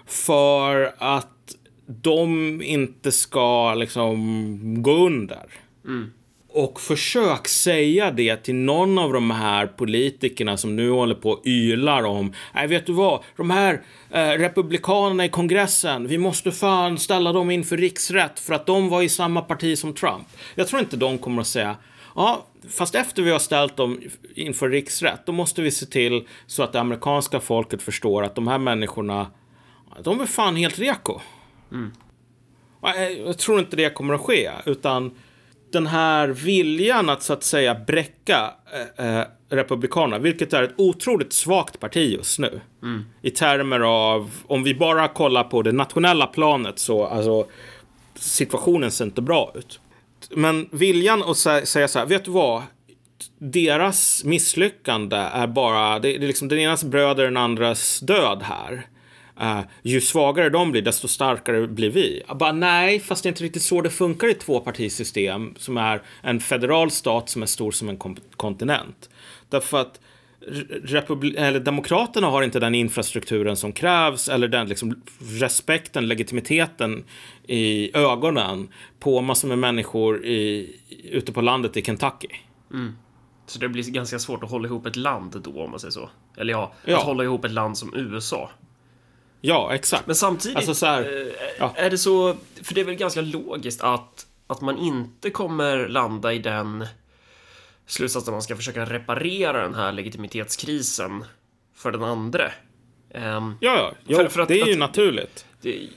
för att de inte ska liksom gå under. Mm. Och försök säga det till någon av de här politikerna som nu håller på och ylar om, nej vet du vad, de här eh, republikanerna i kongressen, vi måste fan ställa dem inför riksrätt för att de var i samma parti som Trump. Jag tror inte de kommer att säga, ja, fast efter vi har ställt dem inför riksrätt, då måste vi se till så att det amerikanska folket förstår att de här människorna, de är fan helt reko. Mm. Jag tror inte det kommer att ske, utan den här viljan att så att säga bräcka eh, eh, Republikanerna, vilket är ett otroligt svagt parti just nu. Mm. I termer av, om vi bara kollar på det nationella planet så, alltså, situationen ser inte bra ut. Men viljan att säga så här, vet du vad? Deras misslyckande är bara, det är liksom den enas bröd är den andras död här. Uh, ju svagare de blir, desto starkare blir vi. Jag bara, nej, fast det är inte riktigt så det funkar i ett tvåpartisystem som är en federal stat som är stor som en kontinent. Därför att eller Demokraterna har inte den infrastrukturen som krävs eller den liksom, respekten, legitimiteten i ögonen på massor med människor i, ute på landet i Kentucky. Mm. Så det blir ganska svårt att hålla ihop ett land då, om man säger så. Eller ja, ja. att hålla ihop ett land som USA. Ja, exakt. Men samtidigt alltså, så här, eh, ja. är det så, för det är väl ganska logiskt att, att man inte kommer landa i den slutsatsen man ska försöka reparera den här legitimitetskrisen för den andra. Um, ja, ja. För, för att, det är ju att, naturligt. Det,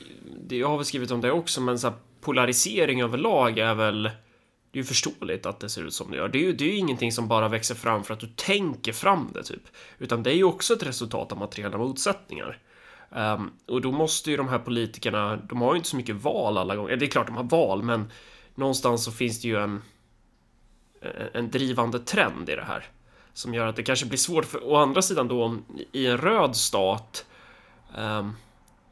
det, jag har väl skrivit om det också, men så här, polarisering överlag är väl det är ju förståeligt att det ser ut som det gör. Det är ju, det är ju ingenting som bara växer fram för att du tänker fram det, typ. Utan det är ju också ett resultat av materiella motsättningar. Um, och då måste ju de här politikerna, de har ju inte så mycket val alla gånger. Det är klart de har val, men någonstans så finns det ju en, en drivande trend i det här. Som gör att det kanske blir svårt för, å andra sidan då, i en röd stat um,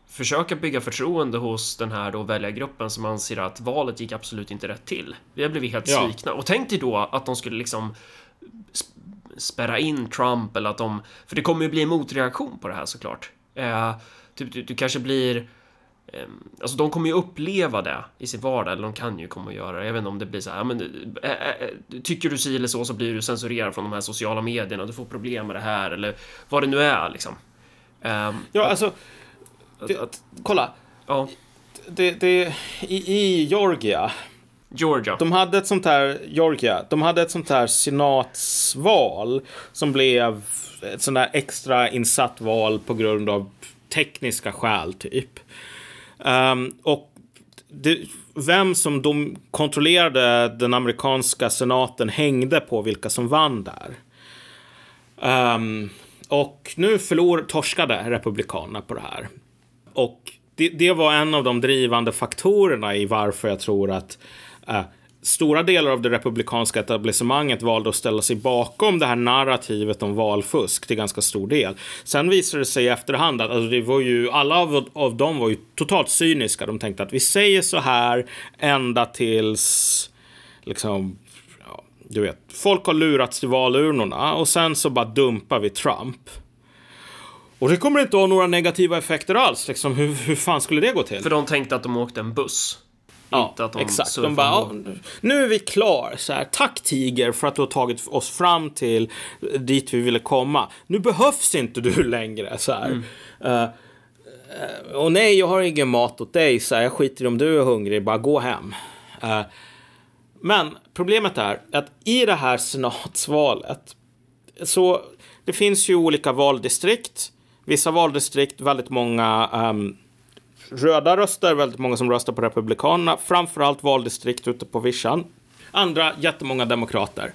försöka bygga förtroende hos den här då väljargruppen som anser att valet gick absolut inte rätt till. Vi har blivit helt ja. svikna. Och tänk dig då att de skulle liksom spärra in Trump eller att de... För det kommer ju bli en motreaktion på det här såklart. Eh, typ, du, du, kanske blir... Eh, alltså de kommer ju uppleva det i sin vardag, eller de kan ju komma att göra det. Jag vet inte om det blir så här, men eh, eh, tycker du si eller så så blir du censurerad från de här sociala medierna, du får problem med det här eller vad det nu är liksom. Ehm, ja, alltså... Det, att, kolla. Ja. Det, det, i, I Georgia Georgia. De hade ett sånt här, Georgia, de hade ett sånt här senatsval som blev ett sånt där extra insatt val på grund av tekniska skäl typ. Um, och det, vem som de kontrollerade den amerikanska senaten hängde på vilka som vann där. Um, och nu förlor, torskade republikanerna på det här. Och det, det, var en av de drivande faktorerna i varför jag tror att uh, stora delar av det republikanska etablissemanget valde att ställa sig bakom det här narrativet om valfusk till ganska stor del. Sen visade det sig i efterhand att alltså, det var ju, alla av, av dem var ju totalt cyniska. De tänkte att vi säger så här ända tills liksom ja, du vet, folk har lurats till valurnorna och sen så bara dumpar vi Trump. Och det kommer inte att ha några negativa effekter alls. Liksom, hur, hur fan skulle det gå till? För de tänkte att de åkte en buss. Ja, inte att de exakt. De bara, ja, nu är vi klar. Så här, Tack Tiger för att du har tagit oss fram till dit vi ville komma. Nu behövs inte du längre. Så här. Eh, eh, och nej, jag har ingen mat åt dig. Så här, jag skiter i om du är hungrig, bara gå hem. Eh, men problemet är att i det här senatsvalet så det finns ju olika valdistrikt. Vissa valdistrikt, väldigt många ehm, röda röster, väldigt många som röstar på Republikanerna. Framförallt valdistrikt ute på vischan. Andra, jättemånga demokrater.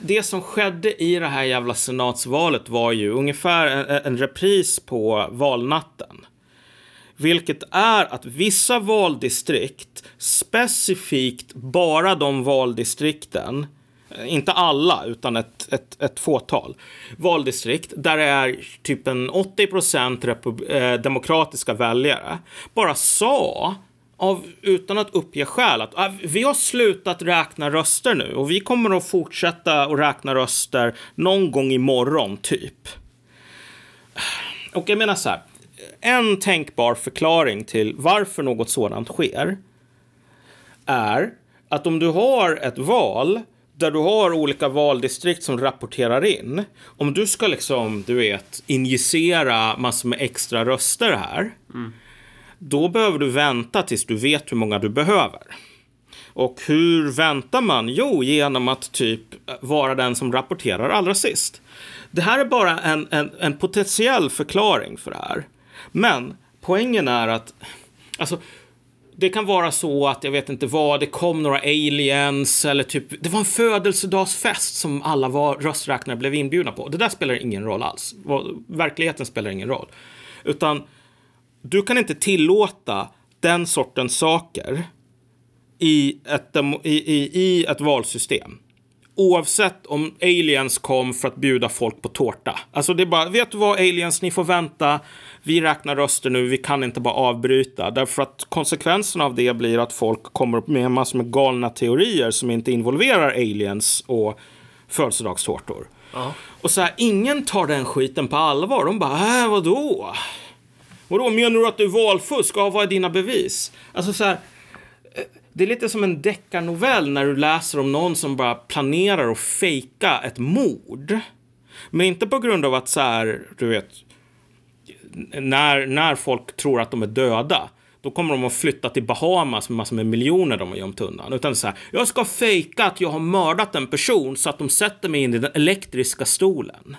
Det som skedde i det här jävla senatsvalet var ju ungefär en, en repris på valnatten. Vilket är att vissa valdistrikt, specifikt bara de valdistrikten, eh, Eh, inte alla, utan ett, ett, ett fåtal valdistrikt där det är typ en 80 procent eh, demokratiska väljare, bara sa av, utan att uppge skäl att "Ah, vi har slutat räkna röster nu och vi kommer att fortsätta att räkna röster någon gång imorgon, typ. Och jag menar så här, en tänkbar förklaring till varför något sådant sker är att om du har ett val där du har olika valdistrikt som rapporterar in. Om du ska liksom, du vet, injicera massor med extra röster här. Då behöver du vänta tills du vet hur många du behöver. Och hur väntar man? Jo, genom att typ vara den som rapporterar allra sist. Det här är bara en, en, en potentiell förklaring för det här. Men poängen är att alltså, det kan vara så att jag vet inte vad, det kom några aliens eller typ, det var en födelsedagsfest som alla var, rösträknare blev inbjudna på. Det där spelar ingen roll alls. Verkligheten spelar ingen roll. Utan du kan inte tillåta den sortens saker i ett, i, i, i ett valsystem. Oavsett om aliens kom för att bjuda folk på tårta. Alltså det är bara, vet du vad aliens, ni får vänta. Vi räknar röster nu, vi kan inte bara avbryta. Därför att konsekvensen av det blir att folk kommer med massor med galna teorier som inte involverar aliens och födelsedagstårtor. Ja. Och så här, ingen tar den skiten på allvar. De bara, äh, vadå? Vadå, menar du att det är valfusk? Ja, vad är dina bevis? Alltså så här, eh, det är lite som en deckarnovell när du läser om någon som bara planerar att fejka ett mord. Men inte på grund av att så här, du vet, när, när folk tror att de är döda. Då kommer de att flytta till Bahamas med massor med miljoner de har gömt undan. Utan så här, jag ska fejka att jag har mördat en person så att de sätter mig in i den elektriska stolen.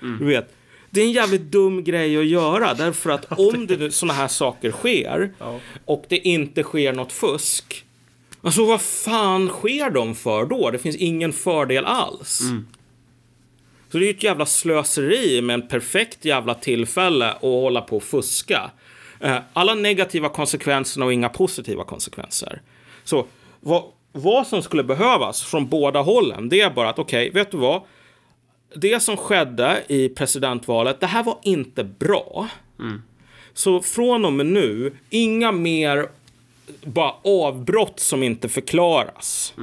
Du vet, det är en jävligt dum grej att göra därför att om det sådana här saker sker Ja. och det inte sker något fusk. Alltså vad fan sker de för då? Det finns ingen fördel alls. Så det är ju ett jävla slöseri med en perfekt jävla tillfälle att hålla på och fuska. Eh, alla negativa konsekvenser och inga positiva konsekvenser. Så vad, vad som skulle behövas från båda hållen, det är bara att okej, vet du vad? Det som skedde i presidentvalet, det här var inte bra. Så från och med nu, inga mer bara avbrott som inte förklaras.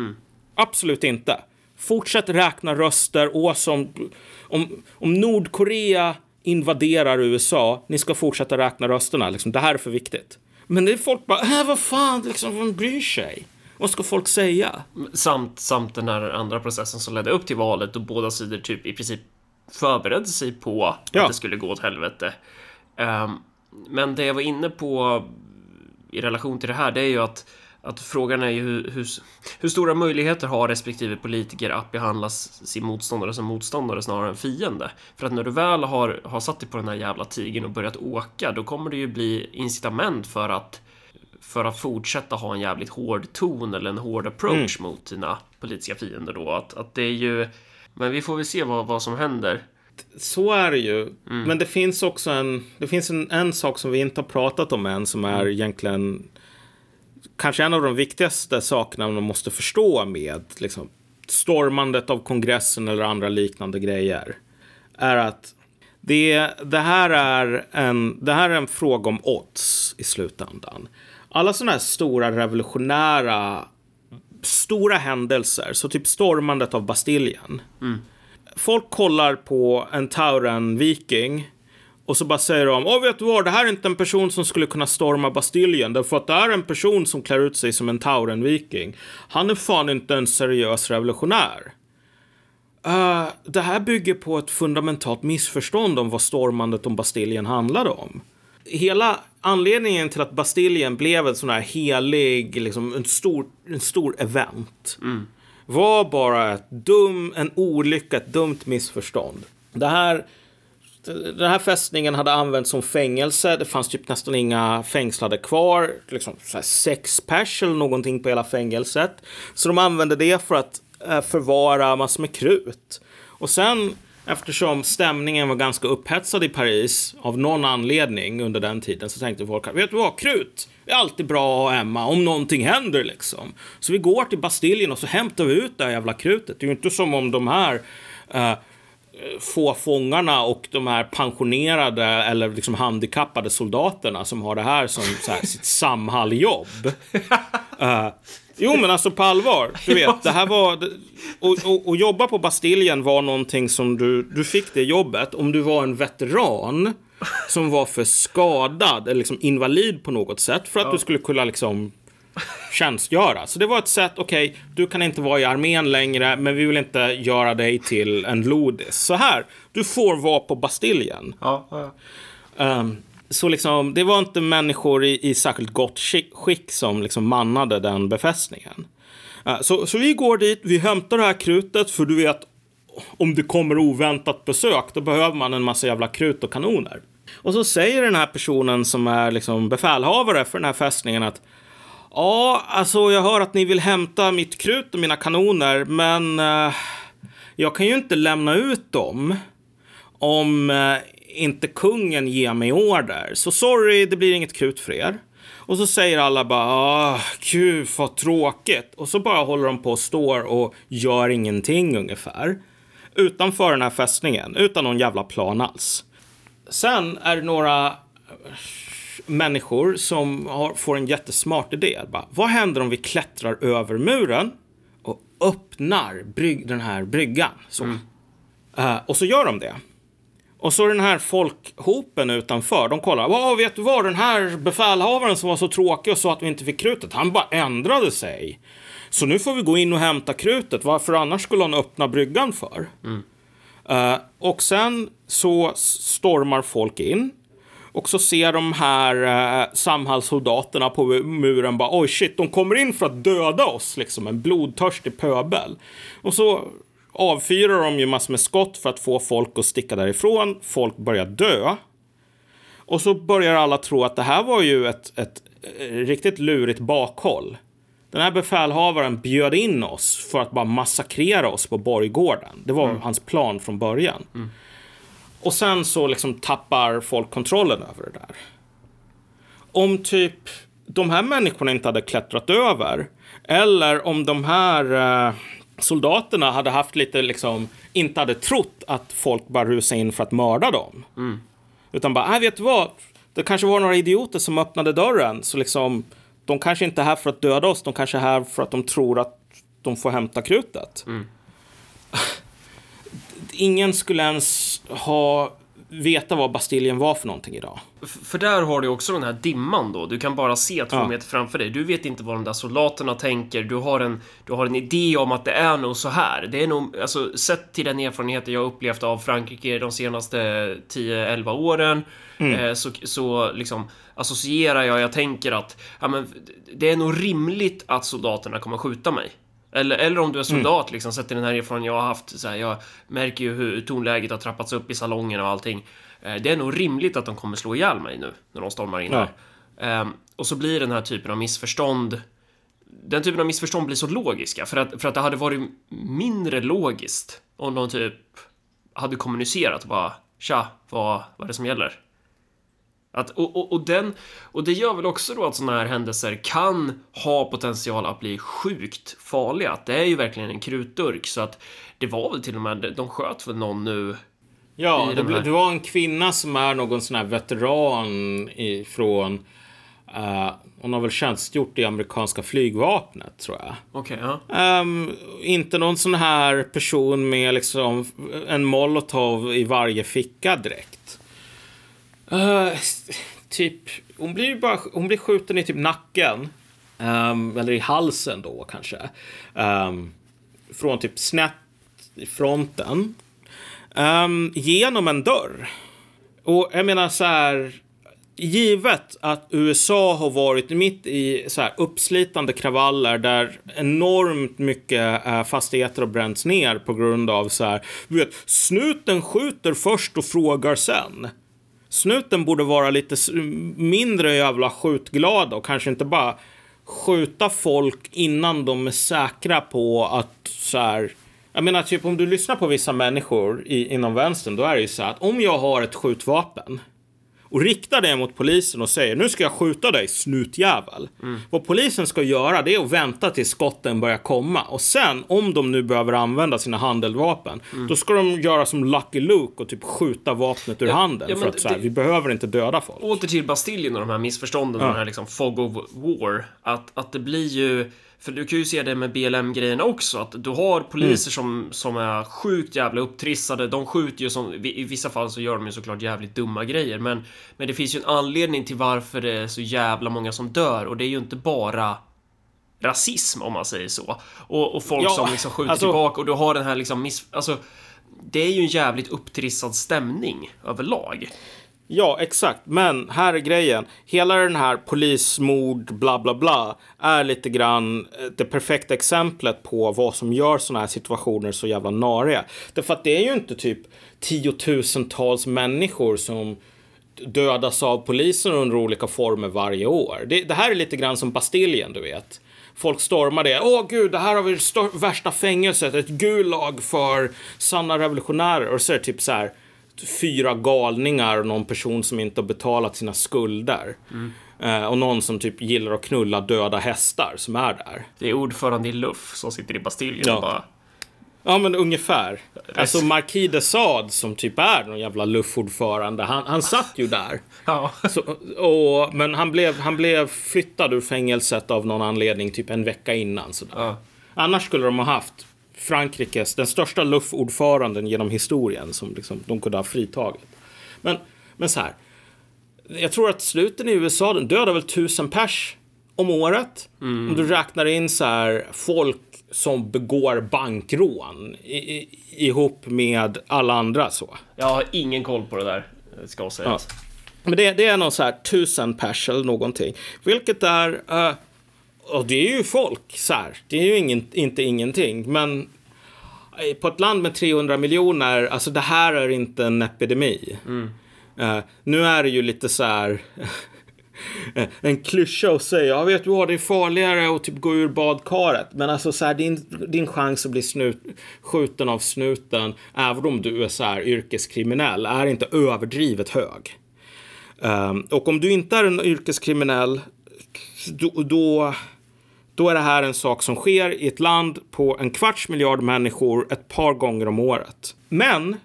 Absolut inte. Fortsätt räkna röster och som om, om Nordkorea invaderar USA, ni ska fortsätta räkna rösterna. Liksom, det här är för viktigt. Men det är folk bara, äh, vad fan, liksom, vem bryr sig? Vad ska folk säga? Samt, samt den här andra processen som ledde upp till valet och båda sidor typ i princip förberedde sig på Ja. att det skulle gå åt helvete. Ehm, men det jag var inne på i relation till det här, det är ju att, att frågan är ju hur, hur, hur stora möjligheter har respektive politiker att behandla sin motståndare som motståndare snarare än fiende. För att när du väl har, har satt dig på den här jävla tigen och börjat åka, då kommer det ju bli incitament för att för att fortsätta ha en jävligt hård ton eller en hård approach mot dina politiska fiender då. Att, att det är ju... Men vi får väl se vad, vad som händer. Så är det ju. Men det finns också en, det finns en, en sak som vi inte har pratat om än som är egentligen kanske en av de viktigaste sakerna man måste förstå med liksom, stormandet av kongressen eller andra liknande grejer är att det, det, här är en, det här är en fråga om odds i slutändan. Alla sådana här stora revolutionära stora händelser, så typ stormandet av Bastiljen. Mm. Folk kollar på en Tauren-viking och så bara säger de, åh vet du vad, det här är inte en person som skulle kunna storma Bastiljen, därför att det är en person som klär ut sig som en Tauren-viking. Han är fan inte en seriös revolutionär. Uh, det här bygger på ett fundamentalt missförstånd om vad stormandet om Bastiljen handlade om. Hela anledningen till att Bastiljen blev en sån här helig, liksom en stor, en stor event mm. var bara ett dum, en olycka, ett dumt missförstånd. Det här, den här fästningen hade använts som fängelse. Det fanns typ nästan inga fängslade kvar. Liksom sex pers eller någonting på hela fängelset. Så de använde det för att eh, förvara massor med krut. Och sen Eftersom stämningen var ganska upphetsad i Paris av någon anledning under den tiden så tänkte folk vet du vad, krut är alltid bra att ha hemma om någonting händer liksom. Så vi går till Bastiljen och så hämtar vi ut det här jävla krutet. Det är ju inte som om de här uh, få fångarna och de här pensionerade eller liksom handikappade soldaterna som har det här som här, sitt Samhall-jobb. Uh, Jo, men alltså på allvar. Du vet, det här var... Och, och, och, jobba på Bastiljen var någonting som du... Du fick det jobbet om du var en veteran som var för skadad eller liksom invalid på något sätt för att ja. du skulle kunna liksom tjänstgöra. Så det var ett sätt, okej, okay, du kan inte vara i armén längre, men vi vill inte göra dig till en lodis. Så här, du får vara på Bastiljen. Ja, ja. Um, så liksom, det var inte människor i, i särskilt gott skick som liksom mannade den befästningen. Uh, så, så vi går dit, vi hämtar det här krutet, för du vet, om det kommer oväntat besök, då behöver man en massa jävla krut och kanoner. Och så säger den här personen som är liksom befälhavare för den här fästningen att Ja, alltså jag hör att ni vill hämta mitt krut och mina kanoner, men eh, jag kan ju inte lämna ut dem om eh, inte kungen ger mig order. Så sorry, det blir inget krut för er. Och så säger alla bara, ah, gud vad tråkigt. Och så bara håller de på och står och gör ingenting ungefär. Utanför den här fästningen, utan någon jävla plan alls. Sen är det några människor som har, får en jättesmart idé. Bara, vad händer om vi klättrar över muren och öppnar brygg, den här bryggan? Så. Mm. Uh, och så gör de det. Och så den här folkhopen utanför, de kollar. Vad vet du vad, den här befälhavaren som var så tråkig och sa att vi inte fick krutet, han bara ändrade sig. Så nu får vi gå in och hämta krutet. Varför annars skulle han öppna bryggan för? Mm. Uh, och sen så stormar folk in. Och så ser de här uh, Samhallssoldaterna på muren bara oj shit, de kommer in för att döda oss liksom. En blodtörstig pöbel. Och så avfyrar de ju massor med skott för att få folk att sticka därifrån. Folk börjar dö. Och så börjar alla tro att det här var ju ett, ett eh, riktigt lurigt bakhåll. Den här befälhavaren bjöd in oss för att bara massakrera oss på borggården. Det var mm. hans plan från början. Mm. Och sen så liksom tappar folk kontrollen över det där. Om typ de här människorna inte hade klättrat över eller om de här eh, soldaterna hade haft lite liksom, inte hade trott att folk bara rusade in för att mörda dem. Mm. Utan bara, äh, vet du vad? Det kanske var några idioter som öppnade dörren. Så liksom, de kanske inte är här för att döda oss, de kanske är här för att de tror att de får hämta krutet. Mm. Ingen skulle ens ha veta vad Bastiljen var för någonting idag. För där har du också den här dimman då. Du kan bara se två ja. meter framför dig. Du vet inte vad de där soldaterna tänker. Du har en, du har en idé om att det är nog så här. Det är nog, alltså sett till den erfarenheten jag upplevt av Frankrike de senaste 10-11 åren mm. eh, så, så liksom associerar jag, jag tänker att ja, men, det är nog rimligt att soldaterna kommer skjuta mig. Eller, eller om du är soldat, mm. liksom, sett till den här erfarenheten jag har haft. Så här, jag märker ju hur tonläget har trappats upp i salongen och allting. Eh, det är nog rimligt att de kommer slå ihjäl mig nu när de stormar in här. Um, och så blir den här typen av missförstånd den typen av missförstånd blir så logiska för att, för att det hade varit mindre logiskt om de typ hade kommunicerat och bara tja, vad, vad är det som gäller? Att, och, och, och, den, och det gör väl också då att sådana här händelser kan ha potential att bli sjukt farliga. Det är ju verkligen en krutdurk så att det var väl till och med, de sköt väl någon nu Ja, det, det, var en kvinna som är någon sån här veteran ifrån... Uh, hon har väl tjänstgjort i amerikanska flygvapnet, tror jag. Okej, okay, ja. Um, inte någon sån här person med liksom en molotov i varje ficka direkt. Uh, typ, hon blir ju bara hon blir skjuten i typ nacken. Um, eller i halsen då kanske. Um, från typ snett i fronten. Um, genom en dörr. Och jag menar så här. Givet att USA har varit mitt i så här uppslitande kravaller där enormt mycket eh, fastigheter har bränts ner på grund av så här. Du Vet, snuten skjuter först och frågar sen. Snuten borde vara lite mindre jävla skjutglada och kanske inte bara skjuta folk innan de är säkra på att så här jag menar, typ om du lyssnar på vissa människor i, inom vänstern, då är det ju så här att om jag har ett skjutvapen och riktar det mot polisen och säger nu ska jag skjuta dig snutjävel. Mm. Vad polisen ska göra det är att vänta tills skotten börjar komma och sen om de nu behöver använda sina handeldvapen mm. då ska de göra som Lucky Luke och typ skjuta vapnet ur ja, handen ja, för att så här, det, vi behöver inte döda folk. Åter till Bastiljen och de här missförstånden ja. och den här liksom fog of war. Att, att det blir ju för du kan ju se det med BLM-grejerna också, att du har poliser mm. som, som är sjukt jävla upptrissade. De skjuter ju som, i vissa fall så gör de ju såklart jävligt dumma grejer, men, men det finns ju en anledning till varför det är så jävla många som dör och det är ju inte bara rasism om man säger så. Och, och folk ja, som liksom skjuter alltså... tillbaka och du har den här liksom miss... Alltså, det är ju en jävligt upptrissad stämning överlag. Ja, exakt. Men här är grejen. Hela den här polismord, bla bla bla, är lite grann eh, det perfekta exemplet på vad som gör sådana här situationer så jävla nariga. Därför att det är ju inte typ tiotusentals människor som dödas av polisen under olika former varje år. Det, det här är lite grann som Bastiljen, du vet. Folk stormar det. Åh gud, det här har vi det värsta fängelset. Ett gulag för sanna revolutionärer. Och så är det typ så här fyra galningar och någon person som inte har betalat sina skulder. Mm. Eh, och någon som typ gillar att knulla döda hästar som är där. Det är ordförande i LUF som sitter i Bastiljen ja. och bara... Ja men ungefär. Alltså Marquis de Sade som typ är någon jävla LUF-ordförande. Han, han satt ju där. ja. Så, och, men han blev, han blev flyttad ur fängelset av någon anledning typ en vecka innan. Sådär. Ja. Annars skulle de ha haft Frankrikes, den största luftordföranden genom historien som liksom, de kunde ha fritagit. Men, men så här. Jag tror att sluten i USA den dödar väl tusen pers om året. Mm. Om du räknar in så här folk som begår bankrån i, i, ihop med alla andra så. Jag har ingen koll på det där, ska sägas. Ja. Men det, det, är någon så här tusen pers eller någonting. Vilket är uh, och det är ju folk, så här. Det är ju ingen, inte ingenting. Men på ett land med 300 miljoner, alltså det här är inte en epidemi. Mm. Uh, nu är det ju lite så här en klyscha att säga, jag vet du vad, det är farligare att typ gå ur badkaret. Men alltså så här, din, din chans att bli snut, skjuten av snuten, även om du är så här yrkeskriminell, är inte överdrivet hög. Um, och om du inte är en yrkeskriminell, då, då då är det här en sak som sker i ett land på en kvarts miljard människor ett par gånger om året. Men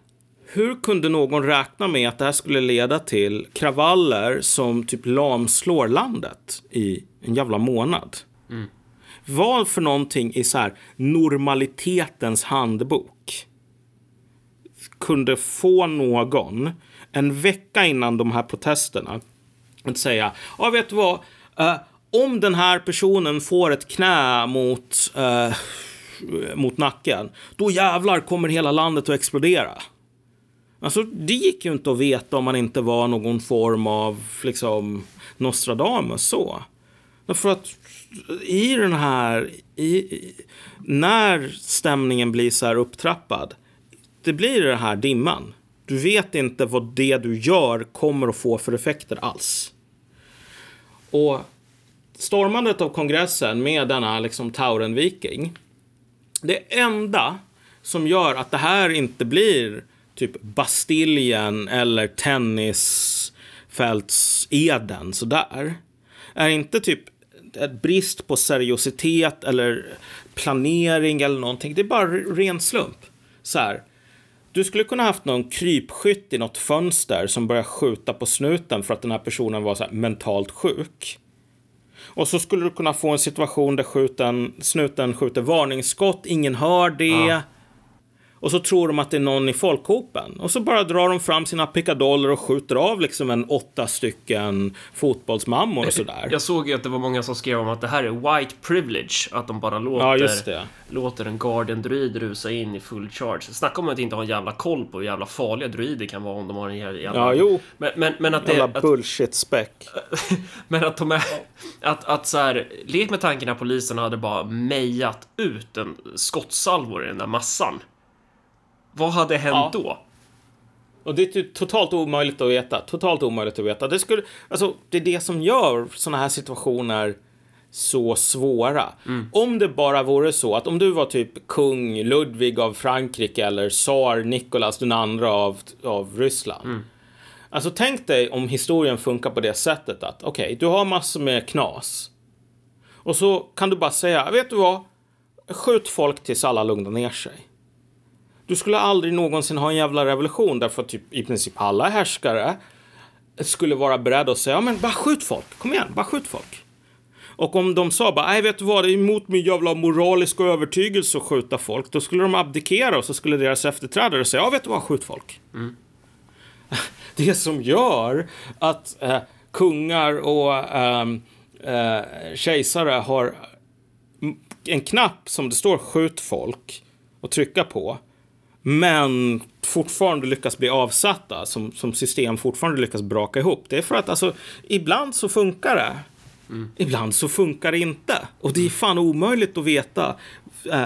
hur kunde någon räkna med att det här skulle leda till kravaller som typ lamslår landet i en jävla månad? Mm. Vad för någonting i så här normalitetens handbok kunde få någon en vecka innan de här protesterna att säga, ja vet du vad, uh, om den här personen får ett knä mot, eh, mot nacken, då jävlar kommer hela landet att explodera. Alltså, det gick ju inte att veta om man inte var någon form av liksom Nostradamus så. För att i den här, i, när stämningen blir så här upptrappad, det blir den här dimman. Du vet inte vad det du gör kommer att få för effekter alls. Och stormandet av kongressen med denna liksom Tauren-viking. Det enda som gör att det här inte blir typ Bastiljen eller tennisfälts-Eden sådär. Är inte typ ett brist på seriositet eller planering eller någonting. Det är bara ren slump. Så här. Du skulle kunna haft någon krypskytt i något fönster som börjar skjuta på snuten för att den här personen var så mentalt sjuk. Och så skulle du kunna få en situation där skjuten, snuten skjuter varningsskott, ingen hör det. Ja. Och så tror de att det är någon i folkhopen. Och så bara drar de fram sina pickadoller och skjuter av liksom en åtta stycken fotbollsmammor och sådär. Jag såg ju att det var många som skrev om att det här är white privilege. Att de bara låter, ja, låter en guardian druid rusa in i full charge. Snacka om att inte ha en jävla koll på hur jävla farliga druider kan vara om de har en jävla... Ja, jo. Men, men, men att det... Jävla bullshit-späck. men att de är... Att, att så här, lek med tanken att polisen hade bara mejat ut en skottsalvor i den där massan. Vad hade hänt ja. då? Och det är totalt omöjligt att veta. Totalt omöjligt att veta. Det, skulle, alltså, det är det som gör sådana här situationer så svåra. Mm. Om det bara vore så att om du var typ kung Ludvig av Frankrike eller tsar Nikolas den andra av, av Ryssland. Mm. Alltså tänk dig om historien funkar på det sättet att okej, okay, du har massor med knas. Och så kan du bara säga, vet du vad? Skjut folk tills alla lugnar ner sig. Du skulle aldrig någonsin ha en jävla revolution därför att typ i princip alla härskare skulle vara beredda att säga, ja men bara skjut folk, kom igen, bara skjut folk. Och om de sa bara, nej vet du vad, det är emot min jävla moraliska övertygelse att skjuta folk, då skulle de abdikera och så skulle deras efterträdare säga, ja vet du vad, skjut folk. Mm. Det som gör att eh, kungar och eh, eh, kejsare har en knapp som det står skjut folk och trycka på men fortfarande lyckas bli avsatta, som, som system fortfarande lyckas braka ihop. Det är för att alltså, ibland så funkar det. Mm. Ibland så funkar det inte. Och det är fan omöjligt att veta eh,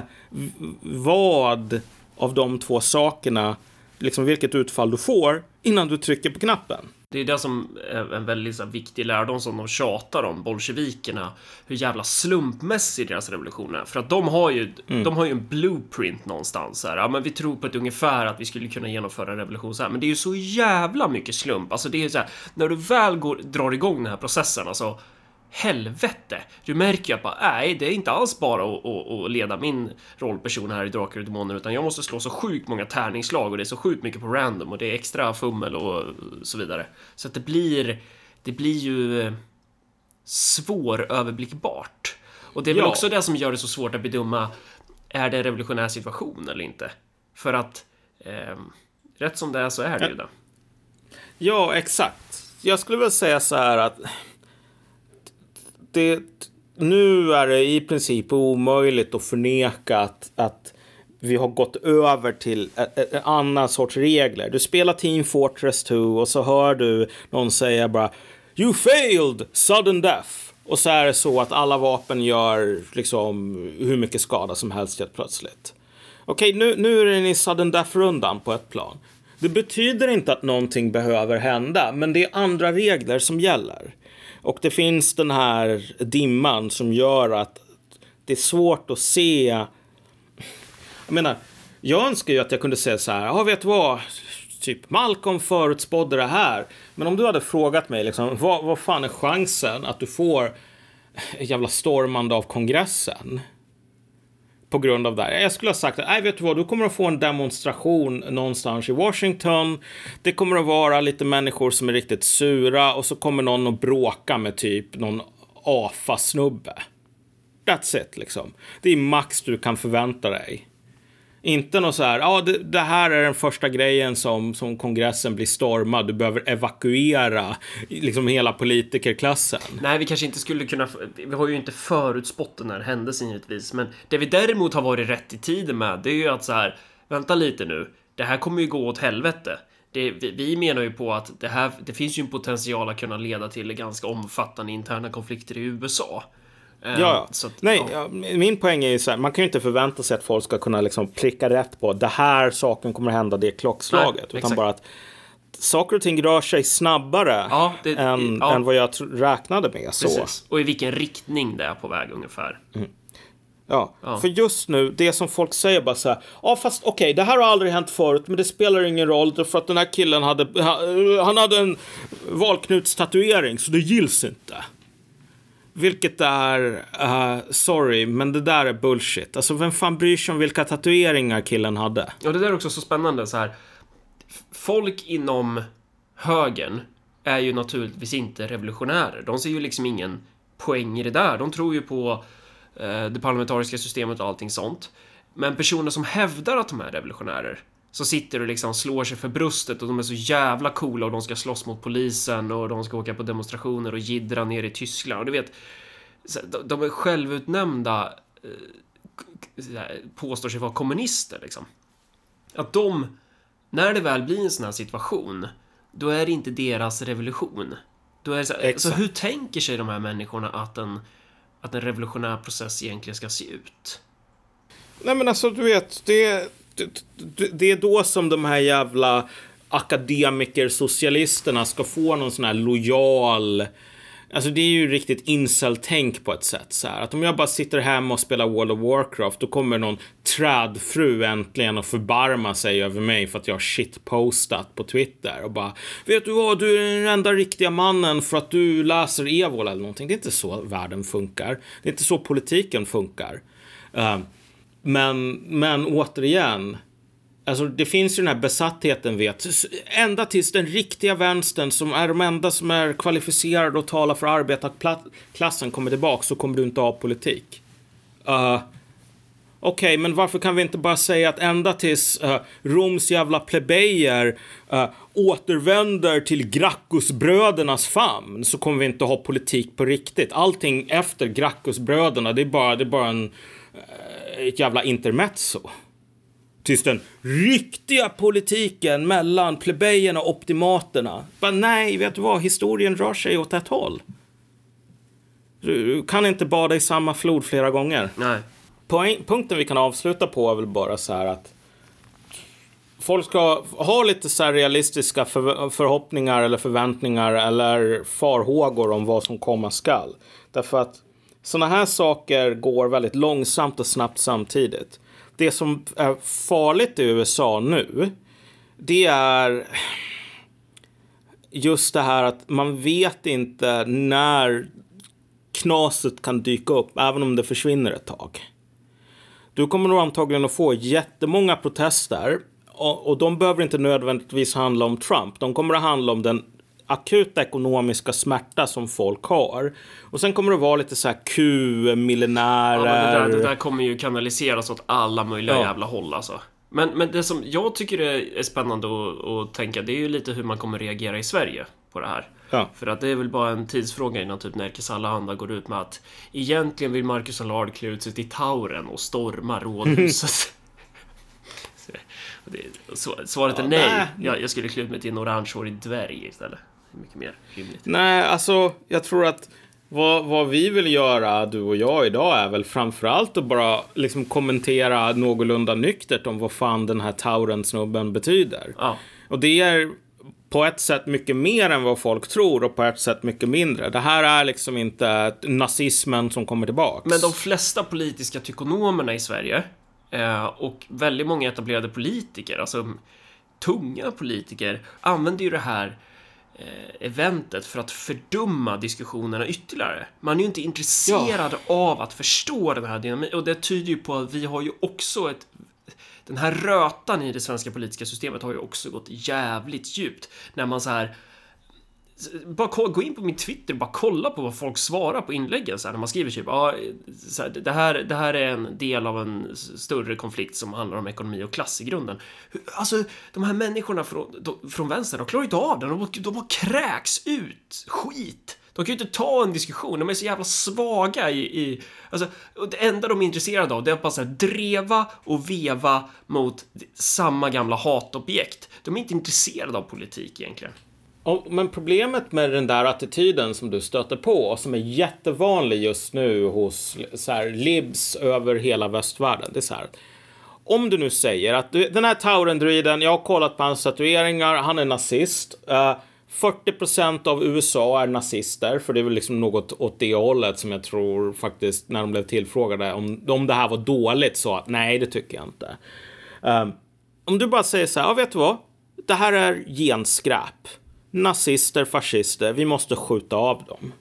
vad av de två sakerna, liksom vilket utfall du får innan du trycker på knappen. Det är det som är en väldigt så viktig lärdom som de tjatar om, bolsjevikerna, hur jävla slumpmässig deras revolution är. För att de har ju, mm. de har ju en blueprint någonstans här. Ja, men vi tror på ett ungefär att vi skulle kunna genomföra en revolution så här. Men det är ju så jävla mycket slump. Alltså det är så här, när du väl går, drar igång den här processen, alltså helvete! Du märker ju att bara, nej, det är inte alls bara att, att, att leda min rollperson här i Drakar och Demoner, utan jag måste slå så sjukt många tärningsslag och det är så sjukt mycket på random och det är extra fummel och så vidare. Så att det blir, det blir ju svåröverblickbart. Och det är väl ja. också det som gör det så svårt att bedöma, är det en revolutionär situation eller inte? För att eh, rätt som det är så är det ju det. Ja, exakt. Jag skulle väl säga så här att det, nu är det i princip omöjligt att förneka att, att vi har gått över till en annan sorts regler. Du spelar Team Fortress 2 och så hör du någon säga bara You failed! Sudden death! Och så är det så att alla vapen gör liksom hur mycket skada som helst helt plötsligt. Okej, nu, nu är den i sudden death-rundan på ett plan. Det betyder inte att någonting behöver hända, men det är andra regler som gäller. Och det finns den här dimman som gör att det är svårt att se. Jag menar, jag önskar ju att jag kunde säga så här, ja vet du vad, typ Malcolm förutspådde det här. Men om du hade frågat mig, liksom, vad, vad fan är chansen att du får ett jävla stormande av kongressen? På grund av det här. Jag skulle ha sagt att, nej vet du vad, du kommer att få en demonstration någonstans i Washington. Det kommer att vara lite människor som är riktigt sura och så kommer någon att bråka med typ någon AFA-snubbe. That's it liksom. Det är max du kan förvänta dig. Inte något så här, ja det, det, här är den första grejen som, som kongressen blir stormad, du behöver evakuera liksom hela politikerklassen. Nej, vi kanske inte skulle kunna, vi har ju inte förutspått den här händelsen givetvis, men det vi däremot har varit rätt i tiden med, det är ju att så här, vänta lite nu, det här kommer ju gå åt helvete. Det, vi, vi, menar ju på att det här, det finns ju en potential att kunna leda till ganska omfattande interna konflikter i USA. Ja, ja. Att, Nej, ja. min poäng är ju så här, man kan ju inte förvänta sig att folk ska kunna liksom pricka rätt på det här saken kommer att hända det klockslaget. Nej, utan exakt. bara att saker och ting rör sig snabbare ja, det, än, än, vad jag räknade med. Så. Och i vilken riktning det är på väg ungefär. Mm. Ja, Ja. för just nu, det som folk säger bara så här, ja fast okej, det här har aldrig hänt förut, men det spelar ingen roll därför att den här killen hade, han hade en valknutstatuering, så det gills inte. Vilket är, uh, sorry, men det där är bullshit. Alltså vem fan bryr sig om vilka tatueringar killen hade? Ja, det där är också så spännande så här. Folk inom högern är ju naturligtvis inte revolutionärer. De ser ju liksom ingen poäng i det där. De tror ju på eh, det parlamentariska systemet och allting sånt. Men personer som hävdar att de är revolutionärer så sitter och liksom slår sig för bröstet och de är så jävla coola och de ska slåss mot polisen och de ska åka på demonstrationer och jiddra ner i Tyskland. Och du vet, de- är självutnämnda eh, påstår sig vara kommunister liksom. Att de, när det väl blir en sån här situation, då är det inte deras revolution. Då är så, så hur tänker sig de här människorna att en, att en revolutionär process egentligen ska se ut? Nej men alltså du vet, det, det, är då som de här jävla akademiker-socialisterna ska få någon sån här lojal... Alltså det är ju riktigt incel-tänk på ett sätt. Så här. Att om jag bara sitter hemma och spelar World of Warcraft då kommer någon trädfru äntligen att förbarma sig över mig för att jag har shitpostat på Twitter och bara Vet du vad, du är den enda riktiga mannen för att du läser Evol eller någonting. Det är inte så världen funkar. Det är inte så politiken funkar. Uh, men, men återigen, alltså det finns ju den här besattheten vet, ända tills den riktiga vänstern som är de enda som är kvalificerade att tala för arbetarklassen kommer tillbaka så kommer du inte ha politik. Uh, Okej, men varför kan vi inte bara säga att ända tills uh, Roms jävla plebejer uh, återvänder till Gracchusbrödernas famn så kommer vi inte ha politik på riktigt. Allting efter Gracchusbröderna, det är bara, det är bara en, uh, ett jävla intermezzo. Tills den riktiga politiken mellan plebejerna och optimaterna. Bara, nej, vet du vad? Historien rör sig åt ett håll. Du kan inte bada i samma flod flera gånger Nej. poäng, punkten vi kan avsluta på är väl bara så här att folk ska ha lite så realistiska för, förhoppningar eller förväntningar eller farhågor om vad som komma skall. Därför att sådana här saker går väldigt långsamt och snabbt samtidigt. Det som är farligt i USA nu, det är just det här att man vet inte när knaset kan dyka upp, även om det försvinner ett tag. Du kommer nog antagligen att få jättemånga protester och, och de behöver inte nödvändigtvis handla om Trump. De kommer att handla om den akuta ekonomiska smärta som folk har. Och sen kommer det vara lite så här Ja, Q-miljonärer. men det, där, det där kommer ju kanaliseras åt alla möjliga Ja. jävla håll alltså. Men, men det som jag tycker är, spännande att, att tänka, det är ju lite hur man kommer reagera i Sverige på det här. Ja. För att det är väl bara en tidsfråga innan typ Nerikes Allehanda går ut med att egentligen vill Marcus Allard klä ut sig till Tauren och storma rådhuset. Så, svaret är Ja, nej. nej. Jag, jag skulle klä ut mig till en orangehårig dvärg istället. Mycket mer rimligt. Nej, alltså jag tror att vad, vad vi vill göra, du och jag idag, är väl framförallt att bara liksom kommentera någorlunda nyktert om vad fan den här Tauren-snubben betyder. Ja. Och det är på ett sätt mycket mer än vad folk tror och på ett sätt mycket mindre. Det här är liksom inte nazismen som kommer tillbaks. Men de flesta politiska tykonomerna i Sverige eh, och väldigt många etablerade politiker, alltså tunga politiker, använder ju det här eventet för att fördumma diskussionerna ytterligare. Man är ju inte intresserad av att förstå den här dynamiken och det tyder ju på att vi har ju också ett den här rötan i det svenska politiska systemet har ju också gått jävligt djupt när man så här bara gå in på min Twitter och bara kolla på vad folk svarar på inläggen så här, när man skriver typ ja, så här, det, här, det här är en del av en större konflikt som handlar om ekonomi och klass i grunden. Alltså, de här människorna från, de, från vänster, de klarar inte av det. De, de bara kräks ut skit. De kan ju inte ta en diskussion, de är så jävla svaga i... i alltså, och det enda de är intresserade av det är att bara så här, dreva och veva mot samma gamla hatobjekt. De är inte intresserade av politik egentligen. Men problemet med den där attityden som du stöter på och som är jättevanlig just nu hos så här, libs över hela västvärlden. Det är så här. Om du nu säger att du, den här Tauren-druiden, jag har kollat på hans tatueringar, han är nazist. Eh, uh, 40% av USA är nazister, för det är väl liksom något åt det hållet som jag tror faktiskt när de blev tillfrågade om, om det här var dåligt så att nej, det tycker jag inte. Um, om du bara säger så här, ja, vet du vad? Det här är genskräp. Nazister, fascister, vi måste skjuta av dem.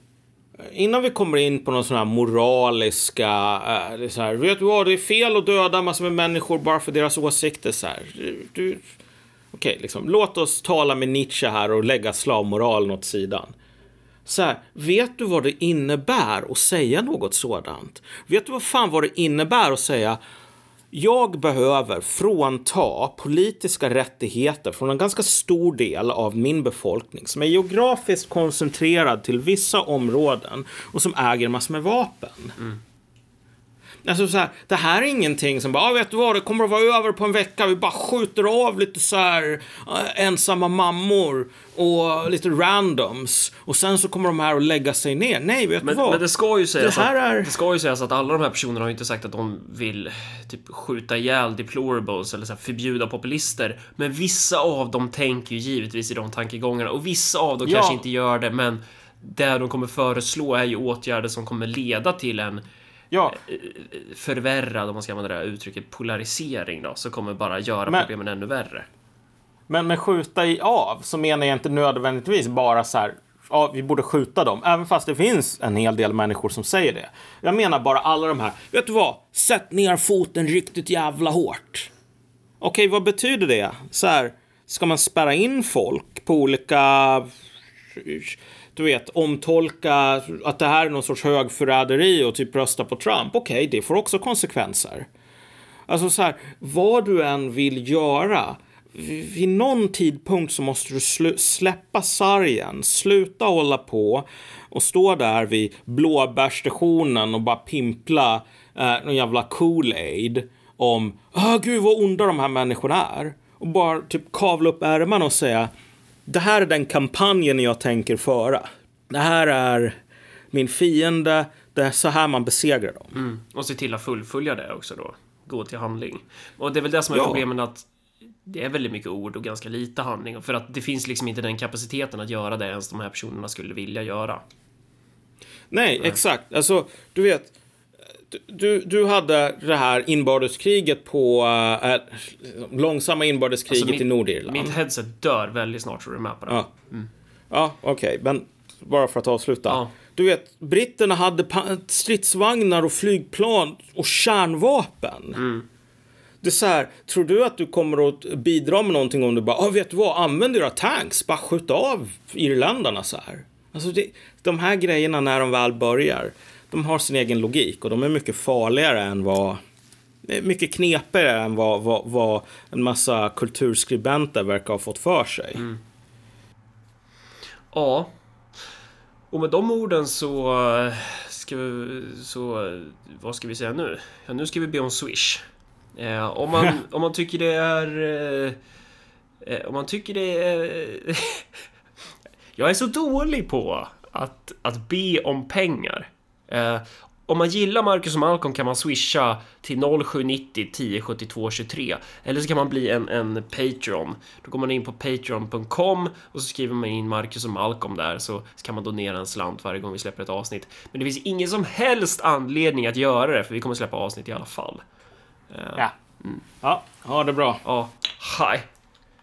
Innan vi kommer in på någon sån här moraliska, äh, så här, vet du vad, det är fel att döda massor med människor bara för deras åsikter. Så här. Du, du, Okej, liksom, låt oss tala med Nietzsche här och lägga slavmoralen åt sidan. Så här, vet du vad det innebär att säga något sådant? Vet du vad fan vad det innebär att säga jag behöver frånta politiska rättigheter från en ganska stor del av min befolkning som är geografiskt koncentrerad till vissa områden och som äger massor med vapen. Mm. Alltså så här, det här är ingenting som bara, ah, vet du vad, det kommer att vara över på en vecka. Vi bara skjuter av lite så här äh, ensamma mammor och lite randoms. Och sen så kommer de här att lägga sig ner. Nej, vet men, du vad? Men det ska ju sägas, det här att, är... det ska ju sägas att alla de här personerna har ju inte sagt att de vill typ skjuta ihjäl deplorables eller så här, förbjuda populister. Men vissa av dem tänker ju givetvis i de tankegångarna och vissa av dem ja. kanske inte gör det, men det de kommer föreslå är ju åtgärder som kommer leda till en ja. Eh, förvärrad, om man ska använda det här uttrycket, polarisering då, så kommer bara göra men, problemen ännu värre. Men med skjuta i av så menar jag inte nödvändigtvis bara så här, ja, vi borde skjuta dem, även fast det finns en hel del människor som säger det. Jag menar bara alla de här, vet du vad, sätt ner foten riktigt jävla hårt. Okej, vad betyder det? Så här, ska man spärra in folk på olika du vet, omtolka att det här är någon sorts högförräderi och typ rösta på Trump. Okej, okay, det får också konsekvenser. Alltså så här, vad du än vill göra, vid någon tidpunkt så måste du släppa sargen, sluta hålla på och stå där vid blåbärsstationen och bara pimpla eh, någon jävla Kool-Aid om ah, gud vad onda de här människorna är. Och bara typ kavla upp ärmarna och säga det här är den kampanjen jag tänker föra. Det här är min fiende, det är så här man besegrar dem. Mm. Och se till att fullfölja det också då. Gå till handling. Och det är väl det som är ja. problemet att det är väldigt mycket ord och ganska lite handling. För att det finns liksom inte den kapaciteten att göra det ens de här personerna skulle vilja göra. Nej, Nej. exakt. Alltså, du vet du, du hade det här inbördeskriget på, äh, långsamma inbördeskriget alltså, i Nordirland. Mitt headset dör väldigt snart, så du är med på det. Ja, mm. ja okej, okay. men bara för att avsluta. Ja. Du vet, britterna hade stridsvagnar och flygplan och kärnvapen. Mm. Det är så här, tror du att du kommer att bidra med någonting om du bara, ah, vet du vad, använd era tanks, bara skjut av irländarna så här. Alltså det, de här grejerna när de väl börjar, de har sin egen logik och de är mycket farligare än vad mycket knepigare än vad, vad, vad en massa kulturskribenter verkar ha fått för sig. Mm. Ja. Och med de orden så ska vi, så vad ska vi säga nu? Ja, nu ska vi be om Swish. Eh, om, man, om man tycker det är... Eh, eh om man tycker det är... jag är så dålig på att, att be om pengar. Eh, om man gillar Marcus och Malcolm kan man swisha till 0790 10 72 23 eller så kan man bli en, en Patreon. Då går man in på patreon.com och så skriver man in Marcus och Malcolm där så, så kan man donera en slant varje gång vi släpper ett avsnitt. Men det finns ingen som helst anledning att göra det för vi kommer släppa avsnitt i alla fall. Uh, ja. Mm. Ja, ha det bra. Ja, hej.